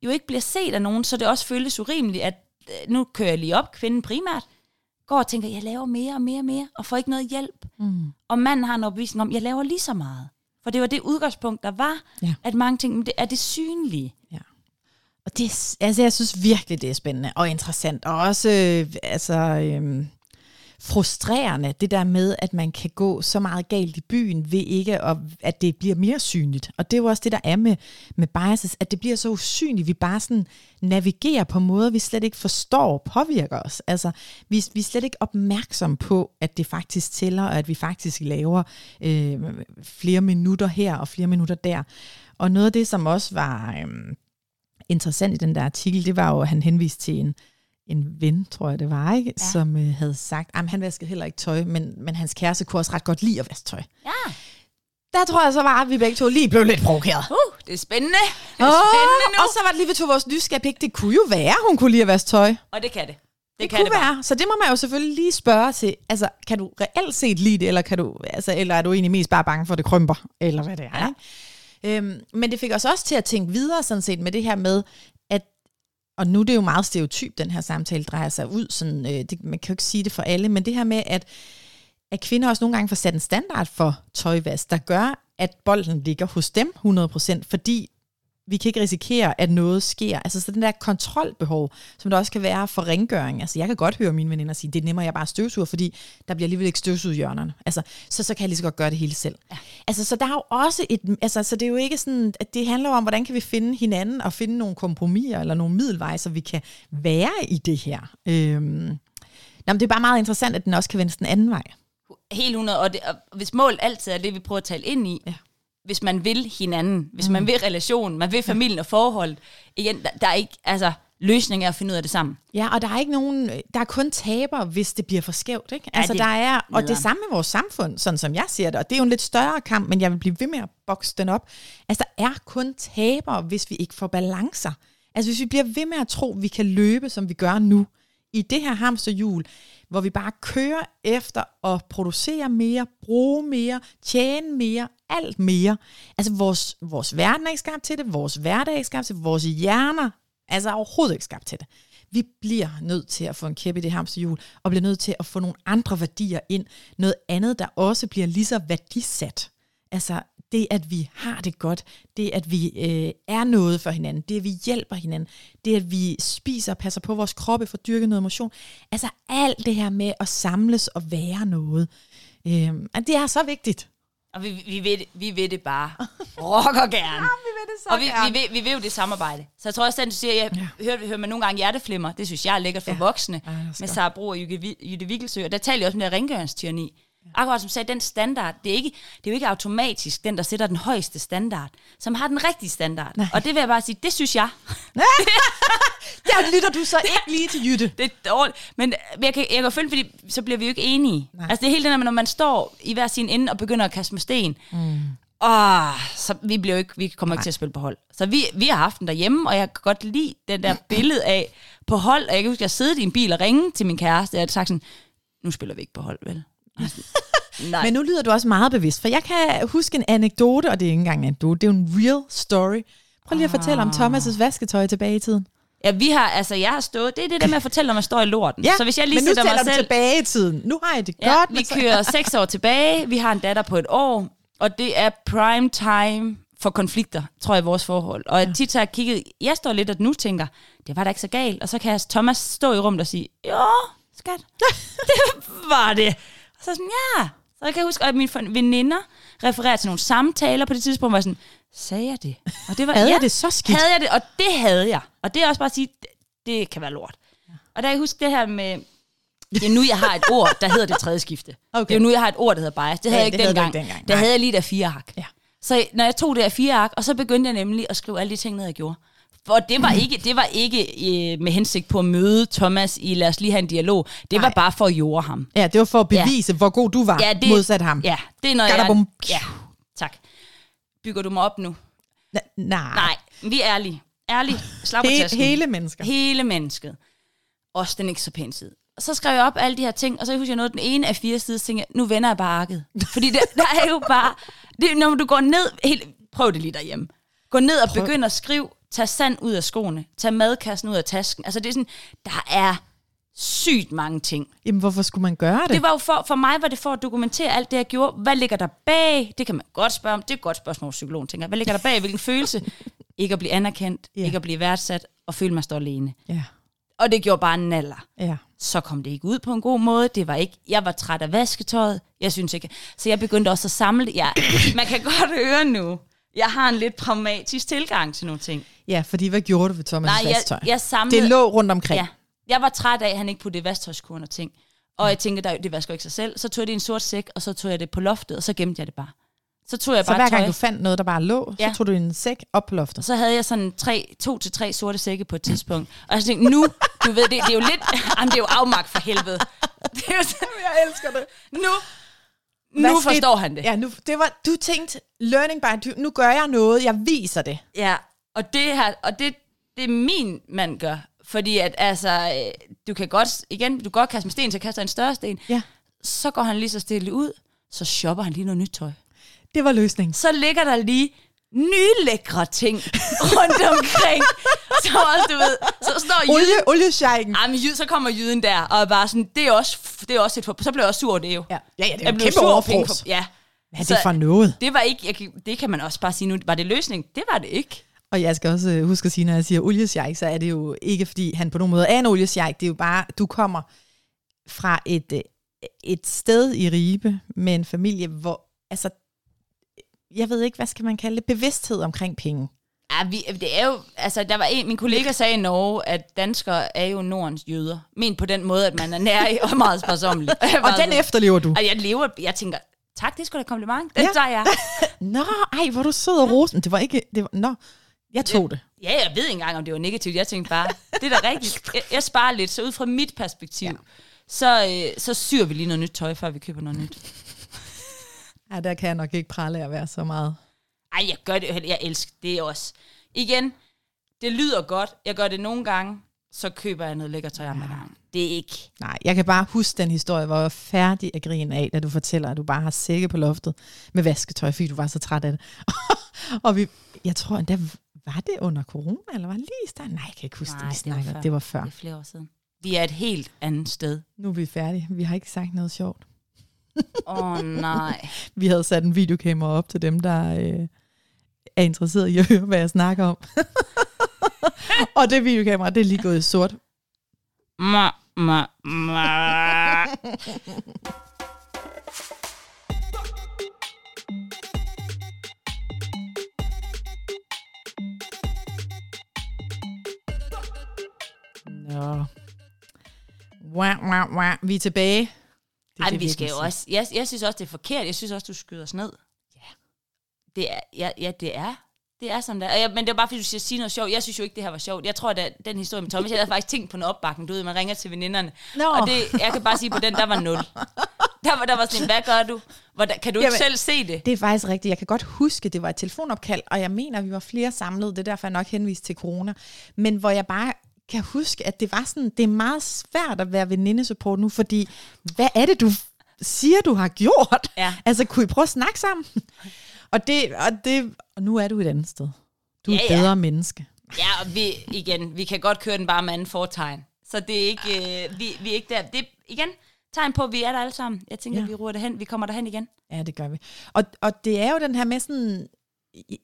jo ikke bliver set af nogen, så det også føles urimeligt, at øh, nu kører jeg lige op, kvinden primært, går og tænker, jeg laver mere og mere og mere, og får ikke noget hjælp. Mm. Og manden har en opvisning om, jeg laver lige så meget. For det var det udgangspunkt, der var, Ja. at mange ting, det er det synlige. Ja. Og det, altså, jeg synes virkelig, det er spændende og interessant. Og også øh, altså, øhm, frustrerende, det der med, at man kan gå så meget galt i byen, ved ikke, at, at det bliver mere synligt. Og det er jo også det, der er med, med biases, at det bliver så usynligt. Vi bare sådan navigerer på måder, vi slet ikke forstår påvirker os. Altså, vi, vi er slet ikke opmærksom på, at det faktisk tæller, og at vi faktisk laver øh, flere minutter her og flere minutter der. Og noget af det, som også var... Øh, interessant i den der artikel, det var jo, at han henviste til en, en ven, tror jeg det var, ikke? Ja. Som øh, havde sagt, at han vaskede heller ikke tøj, men, men hans kæreste kunne også ret godt lide at vaske tøj. Ja. Der tror jeg så var, at vi begge to lige blev lidt provokeret. Uh, det er spændende. Det er Åh, spændende nu. og så var det lige ved to vores nysgerrighed. Det kunne jo være, hun kunne lide at vaske tøj. Og det kan det. Det, det kan kunne det bare. være. Så det må man jo selvfølgelig lige spørge til. Altså, kan du reelt set lide det, eller, kan du, altså, eller er du egentlig mest bare bange for, at det krymper? Eller hvad det er, Ja. ikke? Øhm, men det fik os også til at tænke videre sådan set med det her med, og nu er det jo meget stereotyp, den her samtale drejer sig ud. Sådan, øh, det, man kan jo ikke sige det for alle, men det her med, at, at kvinder også nogle gange får sat en standard for tøjvask, der gør, at bolden ligger hos dem 100%, fordi vi kan ikke risikere, at noget sker. Altså så den der kontrolbehov, som der også kan være for rengøring. Altså jeg kan godt høre mine veninder sige, det er nemmere, jeg bare støvsuger, fordi der bliver alligevel ikke støvsuget i hjørnerne. Altså, så, så kan jeg lige så godt gøre det hele selv. Ja. Altså så der er jo også et, altså så det er jo ikke sådan, at det handler om, hvordan kan vi finde hinanden og finde nogle kompromiser eller nogle middelveje, så vi kan være i det her. Øhm, nå, men det er bare meget interessant, at den også kan vendes den anden vej. Helt 100. Og, det, og hvis mål altid er det, vi prøver at tale ind i, Ja. Hvis man vil hinanden, hvis mm. man vil relationen, man vil familien og forholdet, igen, der, der er ikke, altså, løsningen er at finde ud af det sammen. Ja, og der er ikke nogen, der er kun taber, hvis det bliver for skævt, ikke? Ja, altså det der er, og det samme med vores samfund, sådan som jeg ser det, og det er jo en lidt større kamp, men jeg vil blive ved med at bokse den op. Altså der er kun taber, hvis vi ikke får balancer. Altså hvis vi bliver ved med at tro, at vi kan løbe, som vi gør nu, i det her hamsterhjul, hvor vi bare kører efter at producere mere, bruge mere, tjene mere, alt mere. Altså vores, vores verden er ikke skabt til det, vores hverdag er ikke skabt til det, vores hjerner altså er overhovedet ikke skabt til det. Vi bliver nødt til at få en kæppe i det hamsterhjul, og bliver nødt til at få nogle andre værdier ind. Noget andet, der også bliver lige så værdisat. Altså det, at vi har det godt, det, at vi øh, er noget for hinanden, det, at vi hjælper hinanden, det, at vi spiser og passer på vores kroppe for at dyrke noget motion. Altså alt det her med at samles og være noget. Øh, det er så vigtigt. Og vi, vi, ved, det, vi ved det bare. Rocker gerne. vi ved det så og vi, vi, ved, vi ved jo det samarbejde. Så jeg tror også, at du siger, jeg ja. hører, hører man nogle gange hjerteflimmer. Det synes jeg er lækkert for ja. voksne. Ja, med Sara Bro og Jytte, Vigelsø. Og der taler jeg også om det rengøringstyranni. Akkurat som sagde, den standard, det er, ikke, det er jo ikke automatisk den, der sætter den højeste standard, som har den rigtige standard. Nej. Og det vil jeg bare sige, det synes jeg. Der lytter du så ikke lige til Jytte. Det er dårligt. Men jeg kan, jeg kan følge, fordi så bliver vi jo ikke enige. Nej. Altså det er helt det når man står i hver sin ende og begynder at kaste med sten. Mm. Åh, så vi, bliver jo ikke, vi kommer Nej. ikke til at spille på hold. Så vi, vi har haft den derhjemme, og jeg kan godt lide den der billede af på hold. Og jeg kan huske, at jeg sidder i en bil og ringe til min kæreste, og jeg har sagt sådan, nu spiller vi ikke på hold, vel? Nej. Men nu lyder du også meget bevidst, for jeg kan huske en anekdote, og det er ikke engang en anekdote, det er jo en real story. Prøv lige at fortælle om ah. Thomas' vasketøj tilbage i tiden. Ja, vi har, altså jeg har stået, det er det der med at fortælle, når man står i lorten. Ja, så hvis jeg lige men nu mig selv, tilbage i tiden. Nu har jeg det ja, godt. vi så... kører seks år tilbage, vi har en datter på et år, og det er prime time for konflikter, tror jeg, i vores forhold. Og jeg tit har jeg kigget, jeg står lidt og nu tænker, det var da ikke så galt. Og så kan jeg Thomas stå i rummet og sige, jo, skat, det var det. Så sådan, ja. Så jeg kan huske, at mine veninder refererer til nogle samtaler på det tidspunkt, hvor jeg sådan, sagde jeg det? Og det var, havde ja, jeg det så skidt? Havde jeg det, og det havde jeg. Og det er også bare at sige, det, det kan være lort. Ja. Og da jeg husker det her med, det er nu, jeg har et ord, der hedder det tredje skifte. Okay. Det er nu, jeg har et ord, der hedder bias. Det havde ja, jeg ikke dengang. Det dengang. Der havde jeg lige der fire hak. Ja. Så når jeg tog det af fire ark, og så begyndte jeg nemlig at skrive alle de ting ned, jeg gjorde. For det var ikke, det var ikke øh, med hensigt på at møde Thomas i, lad os lige have en dialog. Det var bare for at jorde ham. Ja, det var for at bevise, ja. hvor god du var ja, det, modsat ham. Ja, det er noget, jeg... Ja, tak. Bygger du mig op nu? N- nej. Nej, vi er ærlige. Ærlige. Slag på He- hele mennesket. Hele mennesket. Også den ikke så pæne side. Og så skrev jeg op alle de her ting, og så husker jeg noget, den ene af fire sider, så tænkte jeg, nu vender jeg bare arket. Fordi det, der er jo bare, det, når du går ned, helt, prøv det lige derhjemme. Gå ned og begynd at skrive Tag sand ud af skoene. Tag madkassen ud af tasken. Altså det er sådan, der er sygt mange ting. Jamen hvorfor skulle man gøre det? Det var jo for, for mig var det for at dokumentere alt det, jeg gjorde. Hvad ligger der bag? Det kan man godt spørge om. Det er et godt spørgsmål, psykologen tænker. Hvad ligger der bag? Hvilken følelse? Ikke at blive anerkendt, yeah. ikke at blive værdsat, og føle mig stå alene. Yeah. Og det gjorde bare en naller. Yeah. Så kom det ikke ud på en god måde. Det var ikke, jeg var træt af vasketøjet. Jeg synes ikke. Så jeg begyndte også at samle. Ja, man kan godt høre nu, jeg har en lidt pragmatisk tilgang til nogle ting. Ja, fordi hvad gjorde du ved Thomas' Nej, vasktøj? Jeg, jeg samlede, det lå rundt omkring. Ja, jeg var træt af, at han ikke puttede vasktøjskuren og ting. Og jeg tænkte, der, det vasker ikke sig selv. Så tog jeg det i en sort sæk, og så tog jeg det på loftet, og så gemte jeg det bare. Så tog jeg så bare hver gang tøj. du fandt noget, der bare lå, ja. så tog du en sæk op på loftet? Så havde jeg sådan tre, to til tre sorte sække på et tidspunkt. Og jeg tænkte, nu, du ved, det, det er jo lidt, jamen, det er jo afmagt for helvede. Det er jo sådan, jeg elsker det. Nu, hvad nu forstår han det. Ja, nu, det var, du tænkte, learning by, nu gør jeg noget, jeg viser det. Ja, og det her, og det, det min mand gør, fordi at altså, øh, du kan godt, igen, du kan godt kaste med sten, så kaster en større sten. Ja. Så går han lige så stille ud, så shopper han lige noget nyt tøj. Det var løsningen. Så ligger der lige nye lækre ting rundt omkring. så også, du ved, så står jyden... Olie, olieshejken. Jamen, jyd, så kommer jyden der, og er bare sådan, det er også, det er også et for, Så bliver jeg også sur, det er jo. Ja, ja, ja det er jo kæmpe overfros. Ja. Hvad er det for noget? Det var ikke, jeg, det kan man også bare sige nu, var det løsning? Det var det ikke. Og jeg skal også øh, huske at sige, når jeg siger oliesjejk, så er det jo ikke, fordi han på nogen måde er en oliesjejk. Det er jo bare, du kommer fra et, øh, et sted i Ribe med en familie, hvor, altså, jeg ved ikke, hvad skal man kalde det, bevidsthed omkring penge. Ja, vi, det er jo, altså, der var en, min kollega sagde i Norge, at danskere er jo Nordens jøder. Men på den måde, at man er nær og meget sparsomlig. og, den efterlever du? Og jeg lever, jeg tænker, tak, det skulle da kompliment. Den ja. tager jeg. nå, ej, hvor du sød og rosen. Det var ikke, det var, nå, jeg tog det. Ja, jeg ved ikke engang, om det var negativt. Jeg tænkte bare, det er da rigtigt. Jeg, jeg sparer lidt, så ud fra mit perspektiv, ja. så, øh, så syr vi lige noget nyt tøj, før vi køber noget nyt. Ja, der kan jeg nok ikke prale at være så meget. Ej, jeg gør det, jeg elsker det også. Igen, det lyder godt. Jeg gør det nogle gange, så køber jeg noget lækker tøj andre gange. Det er ikke... Nej, jeg kan bare huske den historie, hvor jeg var færdig at grine af, da du fortæller, at du bare har sække på loftet med vasketøj, fordi du var så træt af det. og vi, jeg tror endda, var det under corona, eller var det lige i starten? Nej, jeg kan ikke huske Nej, det, vi snakker. Det var, det var før. Det er flere år siden. Vi er et helt andet sted. Nu er vi færdige. Vi har ikke sagt noget sjovt. Åh oh, nej. Vi havde sat en videokamera op til dem, der øh, er interesseret i at høre, hvad jeg snakker om. og det videokamera, det er lige gået i sort. Ma, ma, ma. Nå. Wah, wah, wah. Vi er tilbage. Det er Ej, det, vi skal jo også... Jeg, jeg synes også, det er forkert. Jeg synes også, du skyder os ned. Ja. Det er, ja, ja, det er. Det er sådan der. Og jeg, men det er bare, fordi du siger, sige noget sjovt. Jeg synes jo ikke, det her var sjovt. Jeg tror, at den historie med Thomas, jeg havde faktisk tænkt på en opbakning. Du ved, man ringer til veninderne. Nå. Og det, jeg kan bare sige, på den, der var nul. Der var, der var sådan, hvad gør du? Hvordan, kan du ikke Jamen, selv se det? Det er faktisk rigtigt. Jeg kan godt huske, det var et telefonopkald, og jeg mener, vi var flere samlet. Det er derfor, jeg nok henvist til corona. Men hvor jeg bare kan huske, at det var sådan, det er meget svært at være venindesupport nu, fordi hvad er det, du siger, du har gjort? Ja. Altså, kunne I prøve at snakke sammen? Og, det, og, det, og nu er du et andet sted. Du er Ja, et ja. bedre menneske. Ja, og vi, igen, vi kan godt køre den bare med anden fortegn. Så det er ikke, øh, vi, vi er ikke der. Det er igen tegn på, at vi er der alle sammen. Jeg tænker, Ja. ja. vi ruer det hen. Vi kommer derhen igen. Ja, det gør vi. Og, og det er jo den her med sådan,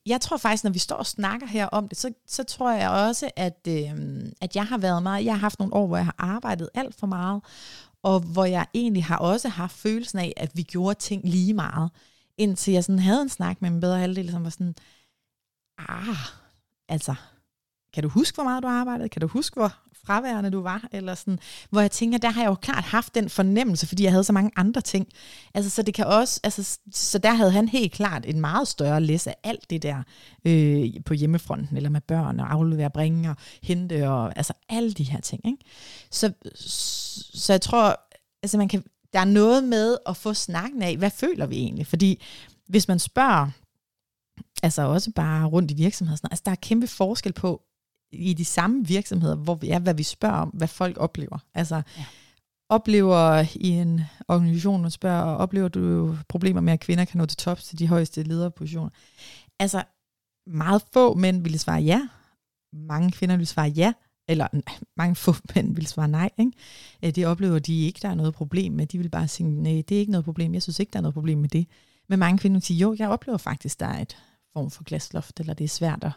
jeg tror faktisk, når vi står og snakker her om det, så, så tror jeg også, at, øh, at jeg har været meget, jeg har haft nogle år, hvor jeg har arbejdet alt for meget, og hvor jeg egentlig har også haft følelsen af, at vi gjorde ting lige meget, indtil jeg sådan havde en snak med min bedre halvdel, som var sådan, ah, altså, kan du huske, hvor meget du arbejdede? Kan du huske, hvor fraværende du var? Eller sådan, hvor jeg tænker, der har jeg jo klart haft den fornemmelse, fordi jeg havde så mange andre ting. Altså, så det kan også, altså, så der havde han helt klart en meget større læs af alt det der øh, på hjemmefronten, eller med børn, og aflevere, bringe og hente, og altså alle de her ting. Ikke? Så, så jeg tror, altså man kan, der er noget med at få snakken af, hvad føler vi egentlig? Fordi hvis man spørger, altså også bare rundt i virksomheden, altså der er kæmpe forskel på, i de samme virksomheder, hvor vi er, hvad vi spørger om, hvad folk oplever. Altså, ja. oplever i en organisation, man spørger, oplever du problemer med, at kvinder kan nå til tops til de højeste lederpositioner? Altså, meget få mænd ville svare ja, mange kvinder ville svare ja, eller nej, mange få mænd ville svare nej. Ikke? Øh, Det oplever de ikke, der er noget problem med. De vil bare sige, nej, det er ikke noget problem. Jeg synes ikke, der er noget problem med det. Men mange kvinder vil sige, jo, jeg oplever faktisk, der er et form for glasloft, eller det er svært at,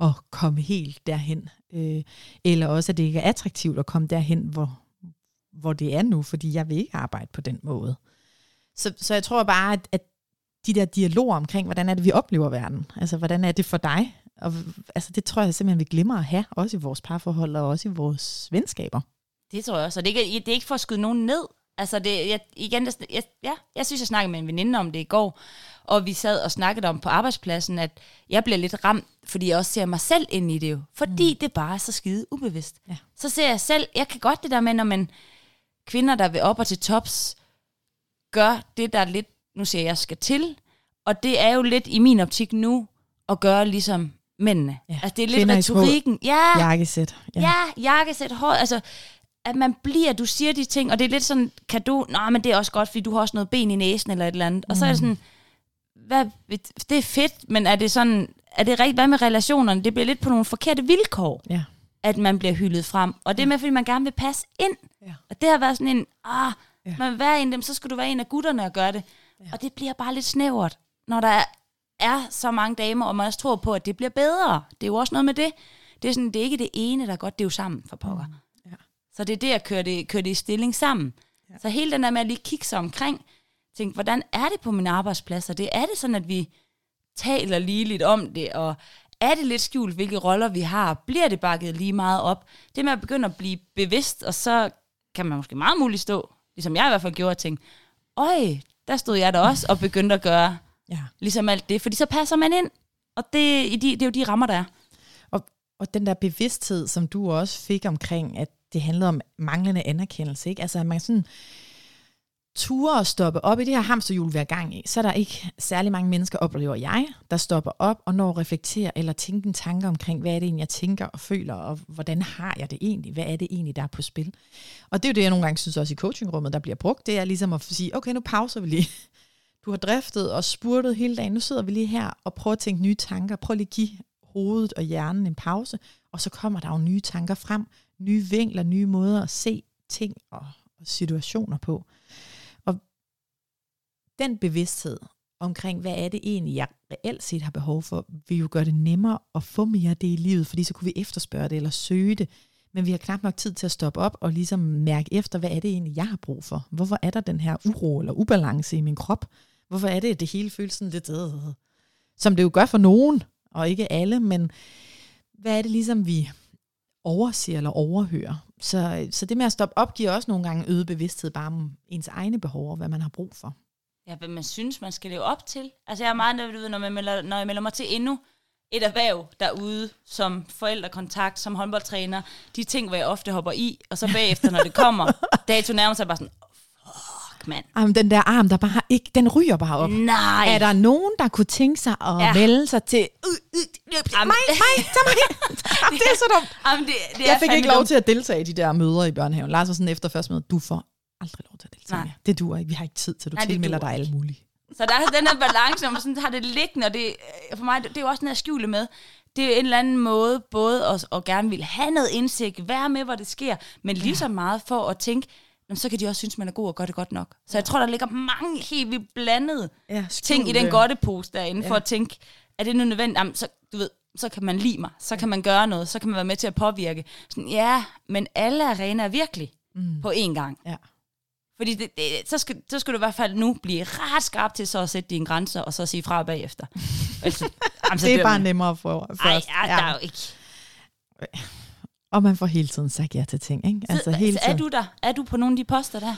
at komme helt derhen. Øh, eller også, at det ikke er attraktivt at komme derhen, hvor, hvor det er nu, fordi jeg vil ikke arbejde på den måde. Så, så jeg tror bare, at, at de der dialoger omkring, hvordan er det, vi oplever verden? Altså, hvordan er det for dig? Og, altså, det tror jeg simpelthen, vi glemmer at have, også i vores parforhold og også i vores venskaber. Det tror jeg også. Og det er det er ikke for at skyde nogen ned. Altså, det, jeg, igen, det, jeg, ja, jeg synes, jeg snakkede med en veninde om det i går, og vi sad og snakkede om på arbejdspladsen, at jeg bliver lidt ramt, fordi jeg også ser mig selv ind i det jo. Fordi mm. det bare er så skide ubevidst. Ja. Så ser jeg selv, jeg kan godt det der med, når man kvinder, der vil op og til tops, gør det, der lidt, nu siger jeg, jeg skal til. Og det er jo lidt i min optik nu, at gøre ligesom mændene. Ja. Altså, det er lidt Kvinder retorikken. Ja, Jakkesæt. Ja, ja jakkesæt, hår, altså, at man bliver, du siger de ting, og det er lidt sådan, kan du, nej, men det er også godt, fordi du har også noget ben i næsen, eller et eller andet. Og så er det sådan, hvad, det er fedt, men er det sådan, er det rigtigt, hvad med relationerne? Det bliver lidt på nogle forkerte vilkår, Ja. at man bliver hyldet frem. Og det er med, fordi man gerne vil passe ind. Ja. Og det har været sådan en, ah, Ja. man vil være en af dem, så skal du være en af gutterne og gøre det. Ja. Og det bliver bare lidt snævert, når der er, er så mange damer, og man også tror på, at det bliver bedre. Det er jo også noget med det. Det er, sådan, det er ikke det ene, der er godt, det er jo sammen for pokker. Mm. Så det er det at køre det, køre det i stilling sammen. Ja. Så hele den der med at lige kigge sig omkring, tænke, hvordan er det på min arbejdsplads? Og det er det sådan, at vi taler lige lidt om det, og er det lidt skjult, hvilke roller vi har? Bliver det bakket lige meget op? Det med at begynde at blive bevidst, og så kan man måske meget muligt stå, ligesom jeg i hvert fald gjorde, og tænke, øj, der stod jeg der også og begyndte at gøre ja. ligesom alt det, fordi så passer man ind, og det, i de, det er jo de rammer, der er. Og, og den der bevidsthed, som du også fik omkring, at det handlede om manglende anerkendelse, ikke? Altså, at man sådan ture at stoppe op i det her hamsterhjul, vi er gang i, så er der ikke særlig mange mennesker, oplever jeg, der stopper op og når at reflektere eller tænke en tanke omkring, hvad er det egentlig, jeg tænker og føler, og hvordan har jeg det egentlig? Hvad er det egentlig, der er på spil? Og det er jo det, jeg nogle gange synes også i coachingrummet, der bliver brugt, det er ligesom at sige, okay, nu pauser vi lige. Du har driftet og spurtet hele dagen, nu sidder vi lige her og prøver at tænke nye tanker, prøv lige at give hovedet og hjernen en pause, og så kommer der jo nye tanker frem, nye vinkler, nye måder at se ting og, og situationer på. Og den bevidsthed omkring, hvad er det egentlig, jeg reelt set har behov for, vil jo gøre det nemmere at få mere af det i livet, fordi så kunne vi efterspørge det eller søge det. Men vi har knap nok tid til at stoppe op og ligesom mærke efter, hvad er det egentlig, jeg har brug for? Hvorfor er der den her uro eller ubalance i min krop? Hvorfor er det, at det hele føles sådan lidt, øh, som det jo gør for nogen, og ikke alle, men hvad er det ligesom, vi overser eller overhører? Så, så det med at stoppe op, giver også nogle gange øget bevidsthed bare om ens egne behov og hvad man har brug for. Ja, hvad man synes, man skal leve op til. Altså jeg er meget nervøs, når, man melder, når jeg melder mig til endnu et erhverv derude, som forældrekontakt, som håndboldtræner. De ting, hvor jeg ofte hopper i, og så bagefter, når det kommer, dato nærmer sig bare sådan, fuck, mand. Jamen, den der arm, der bare ikke, den ryger bare op. Nej. Er der nogen, der kunne tænke sig at Ja. vælge sig til, øh, øh, Jamen- mig, mig, tag mig. Jamen, det er så dumt. Jamen, det, det Jeg fik ikke lov dumt. til at deltage i de der møder i børnehaven. Lars var sådan efter første møde, du får aldrig lov til at deltage Nej. mere. Det duer ikke. Vi har ikke tid til, du Nej, tilmelder dig alle mulige. Så der er den her balance, når man sådan har det liggende, og det, øh, for mig, det, det er jo også den her skjule med. Det er en eller anden måde, både at, at gerne vil have noget indsigt, være med, hvor det sker, men lige så meget for at tænke, "Nå, så kan de også synes, man er god og gør det godt nok. Så jeg tror, der ligger mange helt vildt blandede Ja, ting i den godtepose derinde, ja. for at tænke, er det nu nødvendigt? Jamen, så, du ved, så kan man lide mig, så kan man gøre noget, så kan man være med til at påvirke. Sådan, ja, men alle arenaer er virkelig mm. på én gang. Ja. Fordi det, det, så, skal, så skal du i hvert fald nu blive ret skarp til så at sætte dine grænser, og så sige fra bagefter. altså, jamen, så Det er bare man. nemmere for Ej, først. ja, der er jo ikke. Og man får hele tiden sagt ja til ting. Ikke? Altså, hele er du der? Er du på nogle af de poster der?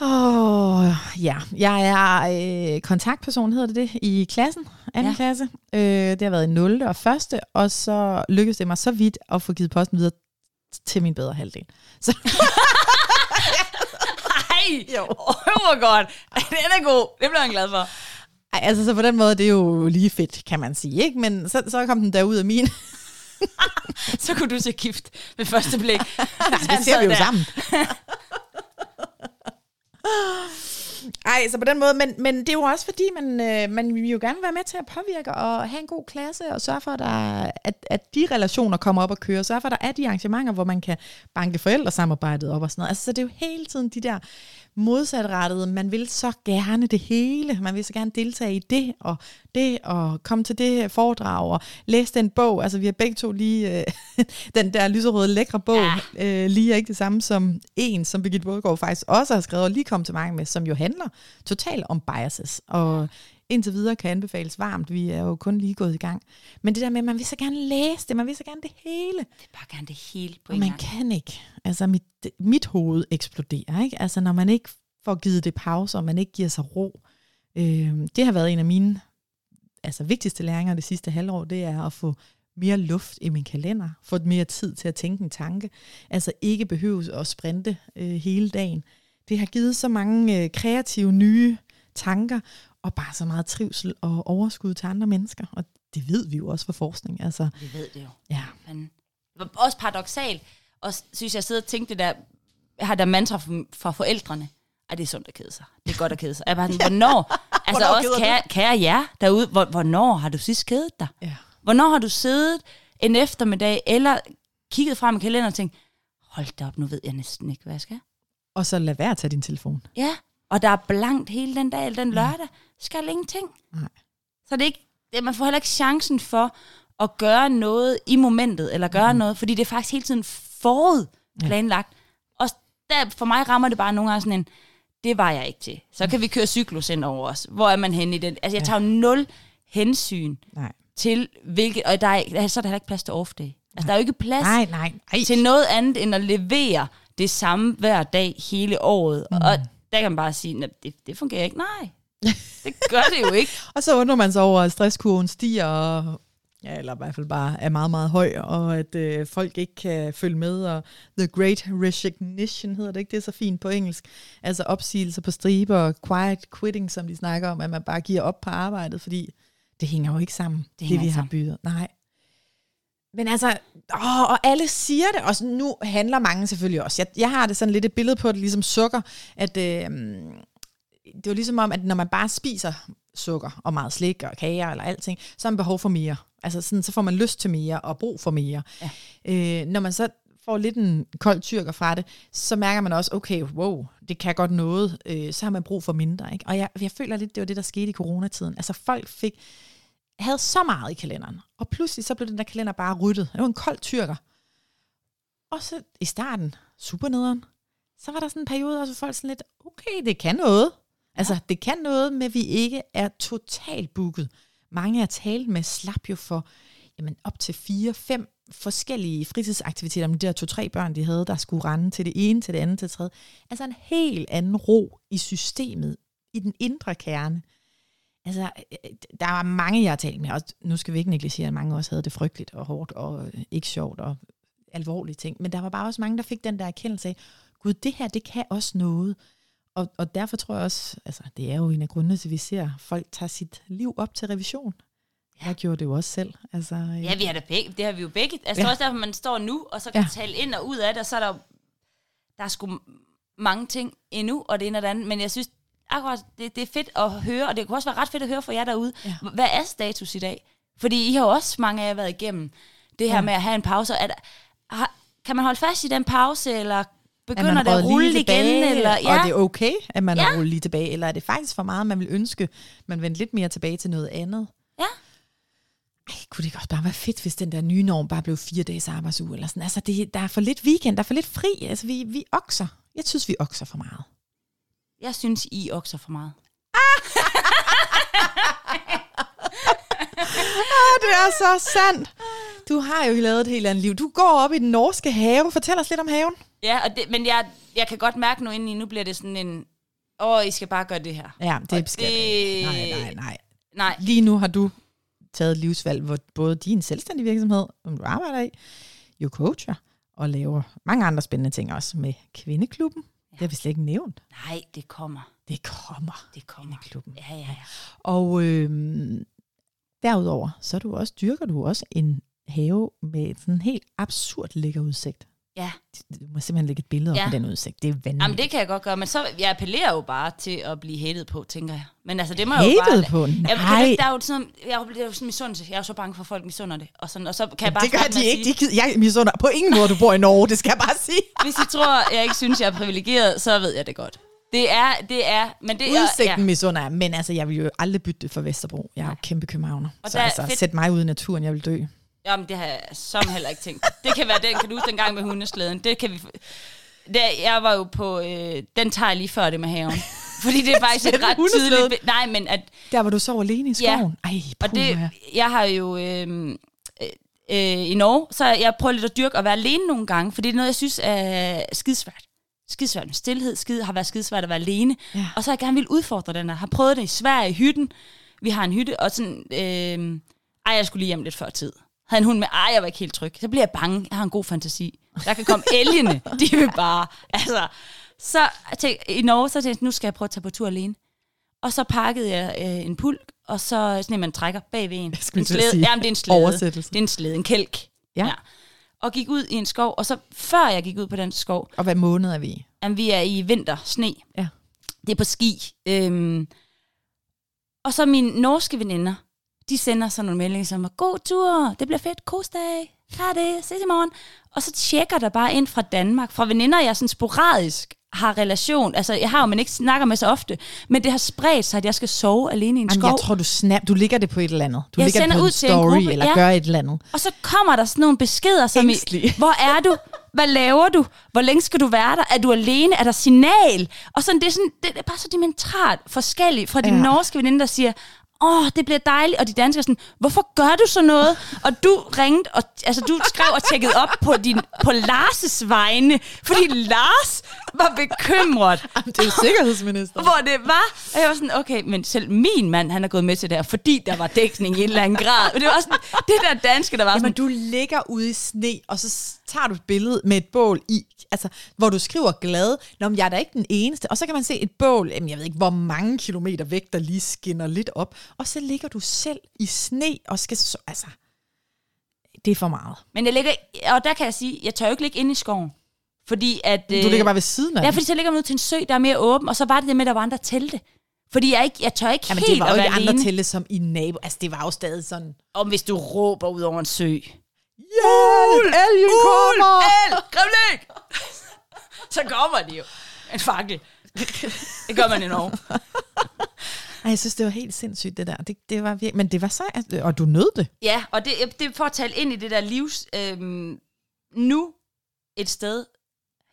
Åh, oh, ja. Jeg er øh, kontaktperson, hedder det det, i klassen, anden Ja. klasse. Øh, det har været i 0. og første, og så lykkedes det mig så vidt at få givet posten videre til min bedre halvdel. Så, Ej, jo. Oh, godt. Den er god. Det bliver jeg glad for. ej, altså, så på den måde, det er jo lige fedt, kan man sige. Ikke? Men så, så kom den derud af min. Så kunne du se gift ved første blik. det ser vi jo sammen. Ej, så på den måde, men, men det er jo også fordi, man, øh, man vil jo gerne være med til at påvirke og have en god klasse, og sørge for, at, der, at, at de relationer kommer op og kører, sørge for, at der er de arrangementer, hvor man kan banke forældresamarbejdet op og sådan noget. Altså, så det er jo hele tiden de der modsatrettede, man vil så gerne det hele, man vil så gerne deltage i det, og det, og komme til det foredrag, og læse den bog, altså vi har begge to lige, øh, den der lyserøde lækre bog, ja. øh, lige er ikke det samme som en, som Birgitte Bådgaard faktisk også har skrevet, og lige kom til mig med, som jo handler totalt om biases, og indtil videre kan anbefales varmt, vi er jo kun lige gået i gang. Men det der med, at man vil så gerne læse det, man vil så gerne det hele, Det er bare gerne det hele på og en man gang. kan ikke. Altså, mit, mit hoved eksploderer, ikke? Altså, når man ikke får givet det pause, og man ikke giver sig ro. Øh, det har været en af mine altså, vigtigste læringer det sidste halvår, det er at få mere luft i min kalender, få mere tid til at tænke en tanke, altså ikke behøves at sprinte øh, hele dagen. Det har givet så mange øh, kreative nye tanker, og bare så meget trivsel og overskud til andre mennesker, og det ved vi jo også fra forskning. Altså, Vi ved det jo. ja. Men også paradoxalt. Og synes jeg sidder og tænkte det der, jeg har der mantra fra, forældrene. Ej, det er sundt at kede sig. Det er godt at kede sig. Jeg bare sådan, hvornår? altså Hvornår også keder du kære, kære jer derude, hvor, hvornår har du sidst kedet dig? ja. Hvornår har du siddet en eftermiddag, eller kigget frem i kalenderen og tænkt, hold da op, nu ved jeg næsten ikke, hvad jeg skal. Og så lad være at tage din telefon. Ja, og der er blankt hele den dag, eller den lørdag. Skal ingenting. Nej. Så det er ikke, det, man får heller ikke chancen for at gøre noget i momentet, eller gøre mm. noget, fordi det er faktisk hele tiden forud planlagt. Ja. Og der, for mig rammer det bare nogle gange sådan en, det var jeg ikke til. Så kan vi køre cyklus ind over os. Hvor er man henne i den? Altså, jeg tager jo nul hensyn Nej. til, hvilket, og der er, så er der heller ikke plads til off-day. Altså, der er jo ikke plads Nej, nej, nej. til noget andet, end at levere det samme hver dag hele året. Mm. Og der kan man bare sige, "Nå, det, det fungerer ikke. Nej, det gør det jo ikke. Og så undrer man sig over, at stresskurven stiger, og, ja, eller i hvert fald bare er meget, meget høj, og at øh, folk ikke kan følge med, og the great resignation hedder det ikke, det er så fint på engelsk. Altså opsigelser på striber, og quiet quitting, som de snakker om, at man bare giver op på arbejdet, fordi det hænger jo ikke sammen, det, det vi har bydet. Nej. Men altså, åh, og alle siger det, og nu handler mange selvfølgelig også. Jeg, jeg har det sådan lidt et billede på det, ligesom sukker, at øh, det er jo ligesom om, at når man bare spiser sukker og meget slik og kager eller alting, så har man behov for mere. Altså sådan, så får man lyst til mere og brug for mere. Ja. Øh, når man så får lidt en kold tyrker fra det, så mærker man også, okay, wow, det kan godt noget, øh, så har man brug for mindre. Ikke? Og jeg, jeg føler lidt, det var det, der skete i coronatiden. Altså folk fik, havde så meget i kalenderen, og pludselig så blev den der kalender bare ryddet. Det var en kold tyrker. Og så i starten, super nederen, så var der sådan en periode, hvor folk sådan lidt, okay, det kan noget. Altså, det kan noget at vi ikke er totalt booket. Mange jeg talt med slap jo for jamen, op til fire, fem forskellige fritidsaktiviteter med de der to-tre børn, de havde, der skulle rende til det ene, til det andet, til det tredje. Altså en helt anden ro i systemet, i den indre kerne. Altså, der var mange, jeg har talt med, og nu skal vi ikke negligere, at mange også havde det frygteligt og hårdt og ikke sjovt og alvorlige ting, men der var bare også mange, der fik den der erkendelse af, gud, det her, det kan også noget. Og, og derfor tror jeg også, altså det er jo en af grundene til, at vi ser, at folk tager sit liv op til revision. Jeg gjorde det jo også selv. Altså, øh. Ja, vi har det begge. Det har vi jo begge. Altså, ja. også derfor, man står nu, og så kan ja. tale ind og ud af det, og så er der der er sgu mange ting endnu, og det ene og det andet. Men jeg synes, akkurat, det, det er fedt at høre, og det kunne også være ret fedt at høre fra jer derude. Ja. Hvad er status i dag? Fordi I har jo også mange af jer været igennem det her ja. med at have en pause. Er der, har, kan man holde fast i den pause, eller begynder det at rulle tilbage, igen? Eller, ja. Og det er okay, at man ja. har rullet lige tilbage, eller er det faktisk for meget, man vil ønske, man vendte lidt mere tilbage til noget andet? Ja. Ej, kunne det også bare være fedt, hvis den der nye norm bare blev fire dages arbejdsuge, eller sådan. Altså, det, der er for lidt weekend, der er for lidt fri. Altså, vi, vi okser. Jeg synes, vi okser for meget. Jeg synes, I okser for meget. ah, det er så sandt. Du har jo lavet et helt andet liv. Du går op i den norske have. Fortæl os lidt om haven. Ja, og det, men jeg, jeg kan godt mærke nu indeni, nu bliver det sådan en, åh, I skal bare gøre det her. Ja, det skal det... Nej, nej, nej. Nej. Lige nu har du taget livsvalg, hvor både din selvstændige virksomhed, som du arbejder i, jo coacher og laver mange andre spændende ting også med Kvindeklubben. Det har vi slet ikke nævnt. Nej, det kommer. Det kommer. Det kommer. Kvindeklubben. Ja, ja, ja. Og øh, derudover, så du også, dyrker du også en have med sådan en helt absurd lækker udsigt. Ja. Du må simpelthen lægge et billede op ja. den udsigt. Det er vanvittigt. Jamen, det kan jeg godt gøre, men så, jeg appellerer jo bare til at blive hated på, tænker jeg. Men altså, det må hated jeg jo bare... på? Nej. Jeg, der er jo sådan, jeg er jo sådan misundelse. Jeg er jo så bange for, at folk misunder det. Og, sådan, og så kan jeg bare det gør de ikke. Sige, de, jeg misunder på ingen måde, du bor i Norge, det skal jeg bare sige. Hvis I tror, jeg ikke synes, jeg er privilegeret, så ved jeg det godt. Det er, det er, men det Udsigten er, ja. misunder jeg, men altså, jeg vil jo aldrig bytte det for Vesterbro. Jeg er jo kæmpe københavner. Og så altså, fedt. sæt mig ud i naturen, jeg vil dø. Jamen, det har jeg som heller ikke tænkt. Det kan være den, kan du huske den gang med hundeslæden. Det kan vi... Det, jeg var jo på... Øh, den tager jeg lige før det med haven. Fordi det er faktisk et ret tydeligt... Nej, men at... Der var du så alene i skoven? Ja, Ej, og det, jeg har jo... Øh, øh, i Norge, så jeg prøver lidt at dyrke at være alene nogle gange, fordi det er noget, jeg synes er skidesvært. Skidesvært med stillhed, skid, har været skidesvært at være alene. Ja. Og så har jeg gerne vil udfordre den her. Har prøvet det i Sverige, i hytten. Vi har en hytte, og sådan... Øh, ej, jeg skulle lige hjem lidt før tid havde en hund med, ej, jeg var ikke helt tryg. Så bliver jeg bange. Jeg har en god fantasi. Der kan komme elgene. De vil bare, altså. Så tænkte, i Norge, så tænkte jeg, nu skal jeg prøve at tage på tur alene. Og så pakkede jeg øh, en pulk, og så sådan en, man trækker bagved en. en slæde. Sige. Jamen, det er en slæde. Det er en slæde, en kælk. Ja. ja. Og gik ud i en skov, og så før jeg gik ud på den skov... Og hvad måned er vi i? Jamen, vi er i vinter, sne. Ja. Det er på ski. Øhm, og så mine norske veninder, de sender sådan nogle meldinger som, god tur, det bliver fedt, kosdag, har det, ses i morgen. Og så tjekker der bare ind fra Danmark, fra veninder, jeg sådan sporadisk har relation. Altså, jeg har jo, men ikke snakker med så ofte. Men det har spredt sig, at jeg skal sove alene i en Jamen, skov. Jeg tror, du snap, du ligger det på et eller andet. Du jeg ligger sender det på ud en til story, en gruppe, eller ja. gør et eller andet. Og så kommer der sådan nogle beskeder, som Ængstlig. i, hvor er du? Hvad laver du? Hvor længe skal du være der? Er du alene? Er der signal? Og sådan, det, er sådan, det er bare så dimensionalt forskelligt fra de ja. norske veninder, der siger, åh, oh, det bliver dejligt, og de danskere sådan, hvorfor gør du så noget? Og du ringede, og altså, du skrev og tjekkede op på, din, på Lars' vegne, fordi Lars var bekymret. Jamen, det er jo sikkerhedsminister. Hvor det var, og jeg var sådan, okay, men selv min mand, han er gået med til det her, fordi der var dækning i en eller anden grad. Og det var sådan, det der danske, der var Jamen, sådan... du ligger ude i sne, og så tager du et billede med et bål i, altså, hvor du skriver glad, Nå, men jeg er da ikke den eneste. Og så kan man se et bål, jamen, jeg ved ikke, hvor mange kilometer væk, der lige skinner lidt op. Og så ligger du selv i sne og skal så, altså, det er for meget. Men jeg ligger, og der kan jeg sige, jeg tør jo ikke ligge inde i skoven. Fordi at... Du ligger bare ved siden af Ja, fordi så ligger man ud til en sø, der er mere åben, og så var det det med, at der var andre telte. Fordi jeg, ikke, jeg tør ikke Jamen, helt det var jo ikke andre telte som i nabo. Altså, det var jo stadig sådan... Om hvis du råber ud over en sø. Hjælp! Elgen kommer! El! Kremling! så kommer de jo. En fakkel. Det gør man i Norge. Ej, jeg synes, det var helt sindssygt, det der. Det, det var virkelig, men det var så, og du nød det. Ja, og det, det er for at tale ind i det der livs... Øhm, nu et sted,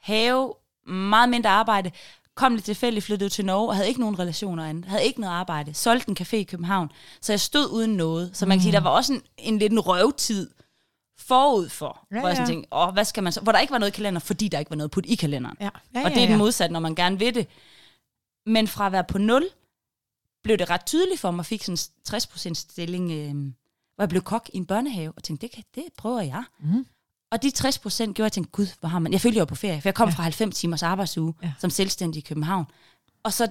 have, meget mindre arbejde, kom lidt tilfældigt, flyttede til Norge, og havde ikke nogen relationer andet, havde ikke noget arbejde, solgte en café i København, så jeg stod uden noget. Så man kan sige, der var også en, en lidt en røvtid forud for, Ja, hvor jeg sådan ja. tænkte, åh, hvad skal man så, hvor der ikke var noget i kalender, fordi der ikke var noget put i kalenderen. Ja. Ja, og det er den modsatte, når man gerne vil det. Men fra at være på 0, blev det ret tydeligt for mig, fik sådan en 60% stilling, øh, hvor jeg blev kok i en børnehave, og tænkte, det, kan, det prøver jeg. Mhm. Og de 60 procent gjorde, at jeg tænkte, gud, hvor har man... Jeg følte, jeg var på ferie, for jeg kom Ja. ja. fra 90 timers arbejdsuge Ja. ja. som selvstændig i København. Og så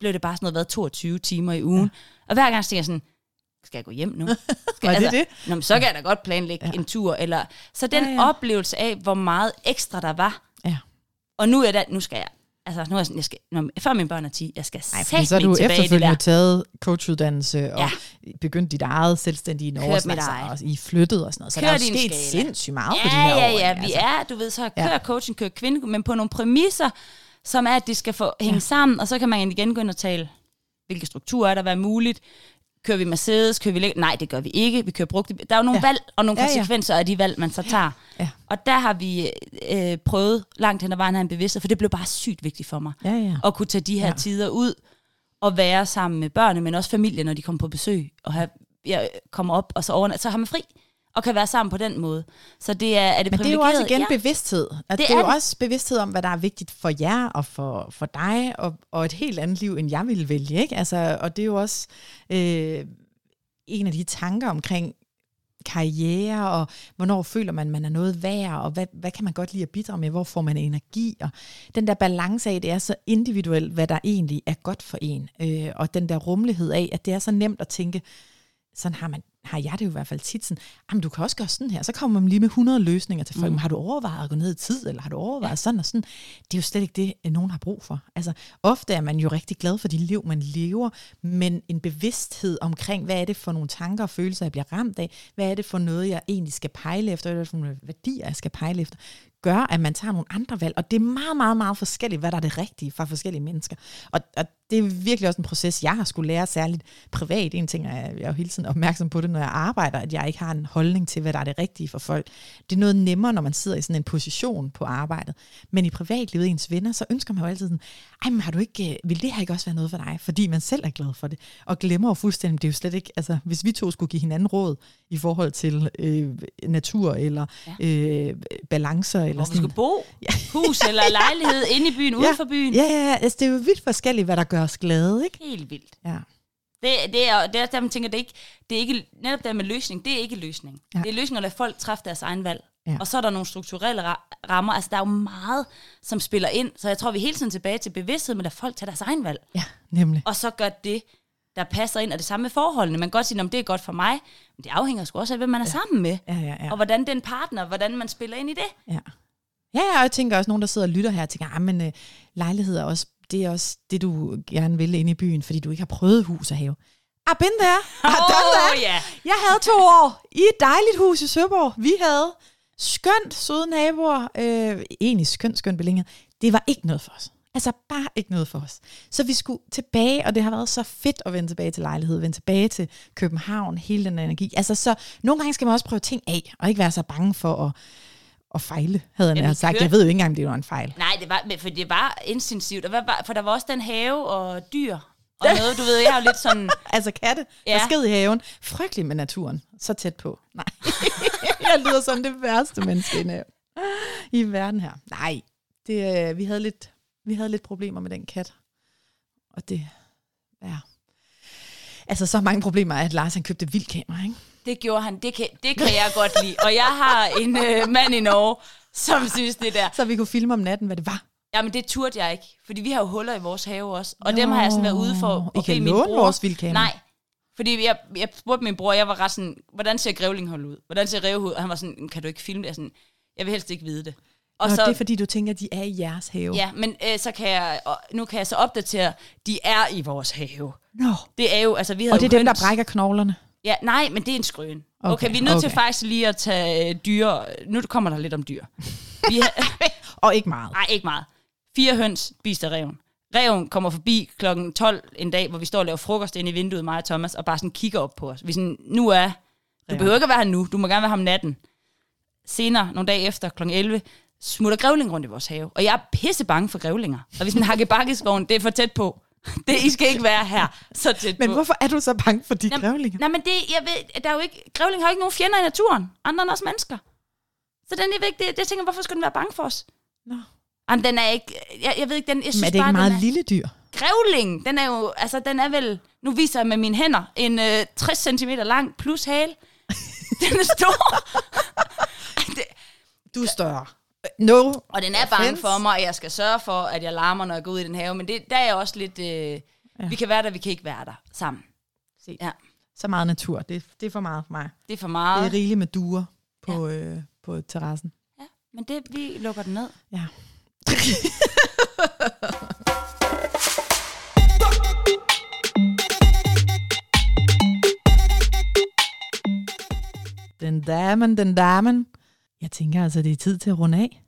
blev det bare sådan noget, hvad, 22 timer i ugen. Ja. Og hver gang tænkte jeg sådan, skal jeg gå hjem nu? Skal, Var det det? Nå, men så kan jeg da godt planlægge Ja. ja. en tur. Eller, så den Ja, ja, ja. ja. oplevelse af, hvor meget ekstra der var. Ja. Og nu er det, nu skal jeg, altså nu er jeg sådan, jeg skal, når, før mine børn er 10, jeg skal fordi så er du efterfølgende taget coachuddannelse og Ja. begyndt dit eget selvstændige Norge, Kørt altså, eget. og I flyttet og sådan noget. Så Kør der er sket skala. sindssygt meget på de Ja, her ja, år. ja, ikke? vi Altså, er, du ved, så Ja. kører coaching, kører kvinde, men på nogle præmisser, som er, at de skal få hænge Ja. sammen, og så kan man igen gå ind og tale, hvilke strukturer er der, hvad er muligt, kører vi Mercedes, kører vi læ- Nej, det gør vi ikke. Vi kører brugte. Der er jo nogle Ja. valg og nogle Ja, ja. konsekvenser af de valg, man så tager. Ja. Og der har vi øh, prøvet langt hen ad vejen at have en bevidsthed, for det blev bare sygt vigtigt for mig. Ja, ja. At kunne tage de her ja. tider ud og være sammen med børnene, men også familien, når de kommer på besøg. Og have, jeg kommer op, og så overnat, så har man fri og kan være sammen på den måde. Så det er, er det Men det er jo også igen privilegeret? bevidsthed. At det, Det det er jo det. også bevidsthed om, hvad der er vigtigt for jer og for, for dig, og, og et helt andet liv, end jeg ville vælge. Ikke? Altså, og det er jo også øh, en af de tanker omkring karriere, og hvornår føler man, man er noget værd, og hvad, hvad kan man godt lide at bidrage med, hvor får man energi, og den der balance af, det er så individuelt, hvad der egentlig er godt for en, øh, og den der rummelighed af, at det er så nemt at tænke, sådan har man har jeg det jo i hvert fald tit sådan, jamen du kan også gøre sådan her, så kommer man lige med 100 løsninger til folk, mm. har du overvejet at gå ned i tid, eller har du overvejet ja. sådan og sådan, det er jo slet ikke det, øh, nogen har brug for. Altså ofte er man jo rigtig glad for de liv, man lever, men en bevidsthed omkring, hvad er det for nogle tanker og følelser, jeg bliver ramt af, hvad er det for noget, jeg egentlig skal pejle efter, hvad er det for nogle værdier, jeg skal pejle efter, gør, at man tager nogle andre valg, og det er meget, meget, meget forskelligt, hvad der er det rigtige for forskellige mennesker. Og, og det er virkelig også en proces, jeg har skulle lære særligt privat. En ting er, jeg er jo hele tiden opmærksom på det, når jeg arbejder, at jeg ikke har en holdning til, hvad der er det rigtige for folk. Det er noget nemmere, når man sidder i sådan en position på arbejdet. Men i privatlivet, ens venner, så ønsker man jo altid sådan, ej, men har du ikke, øh, vil det her ikke også være noget for dig? Fordi man selv er glad for det. Og glemmer jo fuldstændig, det er jo slet ikke, altså hvis vi to skulle give hinanden råd i forhold til øh, natur eller ja. øh, balancer eller Hvor vi sådan. skal bo, hus eller lejlighed, inde i byen, uden for byen. Ja, ja, ja, altså det er jo vidt forskelligt, hvad der gør os glade, ikke? Helt vildt. Ja. Det, det, er, det er der, man tænker, det er ikke, det er ikke, netop der med løsning, det er ikke løsning. Ja. Det er løsning at lade folk træffe deres egen valg. Ja. Og så er der nogle strukturelle ra- rammer. Altså, der er jo meget, som spiller ind. Så jeg tror, vi er hele tiden tilbage til bevidsthed, med at folk tager deres egen valg. Ja, nemlig. Og så gør det, der passer ind, og det samme med forholdene. Man kan godt sige, om det er godt for mig, men det afhænger sgu også af, hvem man er ja. sammen med. Ja, ja, ja. Og hvordan den partner, hvordan man spiller ind i det. Ja. Ja, og jeg tænker også, nogen, der sidder og lytter her, og tænker, ah, men øh, lejlighed er også, det er også det, du gerne vil inde i byen, fordi du ikke har prøvet hus og have. Ah, been there. Ah, done that. ja. Jeg havde to år i et dejligt hus i Søborg. Vi havde skønt søde naboer. Øh, egentlig skønt, skønt beliggenhed. Det var ikke noget for os. Altså bare ikke noget for os. Så vi skulle tilbage, og det har været så fedt at vende tilbage til lejlighed, vende tilbage til København, hele den energi. Altså så nogle gange skal man også prøve ting af, og ikke være så bange for at, at fejle, havde jeg Ja, sagt. kørte- Jeg ved jo ikke engang, om det var en fejl. Nej, det var, for det var intensivt. Og hvad var, for der var også den have og dyr. Og noget, du ved, jeg er jo lidt sådan... Altså katte, ja. Der sked i haven. Frygteligt med naturen. Så tæt på. Nej. jeg lyder som det værste menneske i, i verden her. Nej, det, øh, vi, havde lidt, vi havde lidt problemer med den kat. Og det, ja. Altså så mange problemer, at Lars han købte vildkamera, ikke? Det gjorde han. Det kan, det kan jeg godt lide. Og jeg har en øh, mand i Norge, som synes det der. Så vi kunne filme om natten, hvad det var. Jamen, det turde jeg ikke. Fordi vi har jo huller i vores have også. Og dem har jeg sådan været ude for I kan låne bror. vores vildkamera. Nej. Fordi jeg, jeg spurgte min bror, jeg var ret sådan, hvordan ser grævlinghold ud? Hvordan ser revhud? Og han var sådan, kan du ikke filme det? Jeg, sådan, jeg vil helst ikke vide det. Og Og så, det er fordi, du tænker, at de er i jeres have. Ja, men øh, så kan jeg, og nu kan jeg så opdatere, de er i vores have. Nå. Det er jo, altså vi havde Og det er dem, der brækker knoglerne. Ja, nej, men det er en skrøn. Okay, okay vi er nødt okay. til faktisk lige at tage øh, dyr. Nu kommer der lidt om dyr. Vi har, Og ikke meget. nej, ikke meget. Fire høns spiste af reven. Reven kommer forbi klokken 12 en dag, hvor vi står og laver frokost inde i vinduet, mig og Thomas, og bare sådan kigger op på os. Vi sådan, nu er... Du behøver ikke at være her nu, du må gerne være her om natten. Senere, nogle dage efter, kl. 11, smutter grævling rundt i vores have. Og jeg er pisse bange for grævlinger. Og hvis en hakke bakkeskoven, det er for tæt på. Det, I skal ikke være her så tæt Men på. hvorfor er du så bange for de Jamen, grævlinger? Nej, men det, jeg ved, der er jo ikke, grævling har jo ikke nogen fjender i naturen, andre end os mennesker. Så den er vigtig. Det, jeg tænker, hvorfor skulle den være bange for os? Nå. Jamen, den er ikke, jeg, jeg ved ikke, den, jeg synes Men er det bare, ikke meget den er, lille dyr? grævling, den er jo, altså den er vel, nu viser jeg med mine hænder, en øh, 60 cm lang plus hale. den er stor. det, Du er større. No. og den er bange for mig, og jeg skal sørge for, at jeg larmer, når jeg går ud i den have. Men det, der er jeg også lidt, øh, ja. vi kan være der, vi kan ikke være der sammen. Se. Ja, Så meget natur. Det, det er for meget for mig. det er for Det meget. er rigeligt med duer på, ja. øh, på terrassen. Ja, men det, vi lukker den ned. Ja. den damen, den damen. Jeg tænker altså, det er tid til at runde af.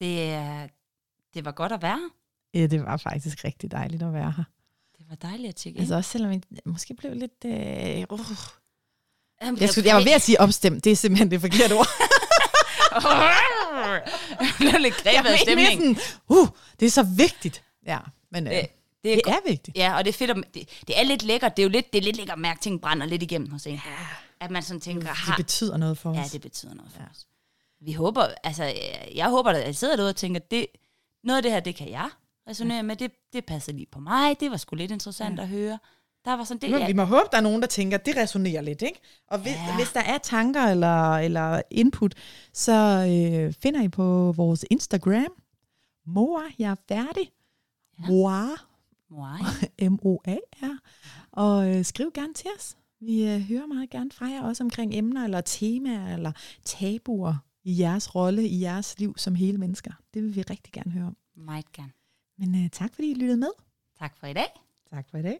Det, er, det var godt at være. Ja, det var faktisk rigtig dejligt at være her. Det var dejligt at tjekke. Altså også selvom jeg måske blev lidt... Øh, uh. Jamen, jeg, skulle, jeg var ved at sige opstemt, det er simpelthen det forkerte ord. Jeg blev lidt grebet af stemningen. sådan, uh, det er så vigtigt. Ja, men øh, Det, det, det, er det er vigtigt. Ja, og det er fedt, at, det, det er lidt lækkert. Det er jo lidt, det er lidt lækkert at mærke, at ting brænder lidt igennem hos en. Ja. At man sådan tænker, Det ha, betyder noget for os. ja, det betyder noget for ja. os. Vi håber, altså, jeg- håber, at jeg sidder derude og tænker, det, noget af det her, det kan jeg resonere med. Det, det passer lige på mig. Det var sgu lidt interessant ja. at høre. Der var sådan det, Men ja, vi må håbe, der er nogen, der tænker, det resonerer lidt, ikke? Og hvis, ja. hvis der er tanker eller, eller input, så øh, finder I på vores Instagram. Moa, jeg er færdig. Ja. Moa, Moi. M-O-A-R. Og øh, skriv gerne til os. Vi øh, hører meget gerne fra jer også omkring emner eller temaer eller tabuer i jeres rolle, i jeres liv som hele mennesker. Det vil vi rigtig gerne høre om. Meget gerne. Men øh, tak fordi I lyttede med. Tak for i dag. Tak for i dag.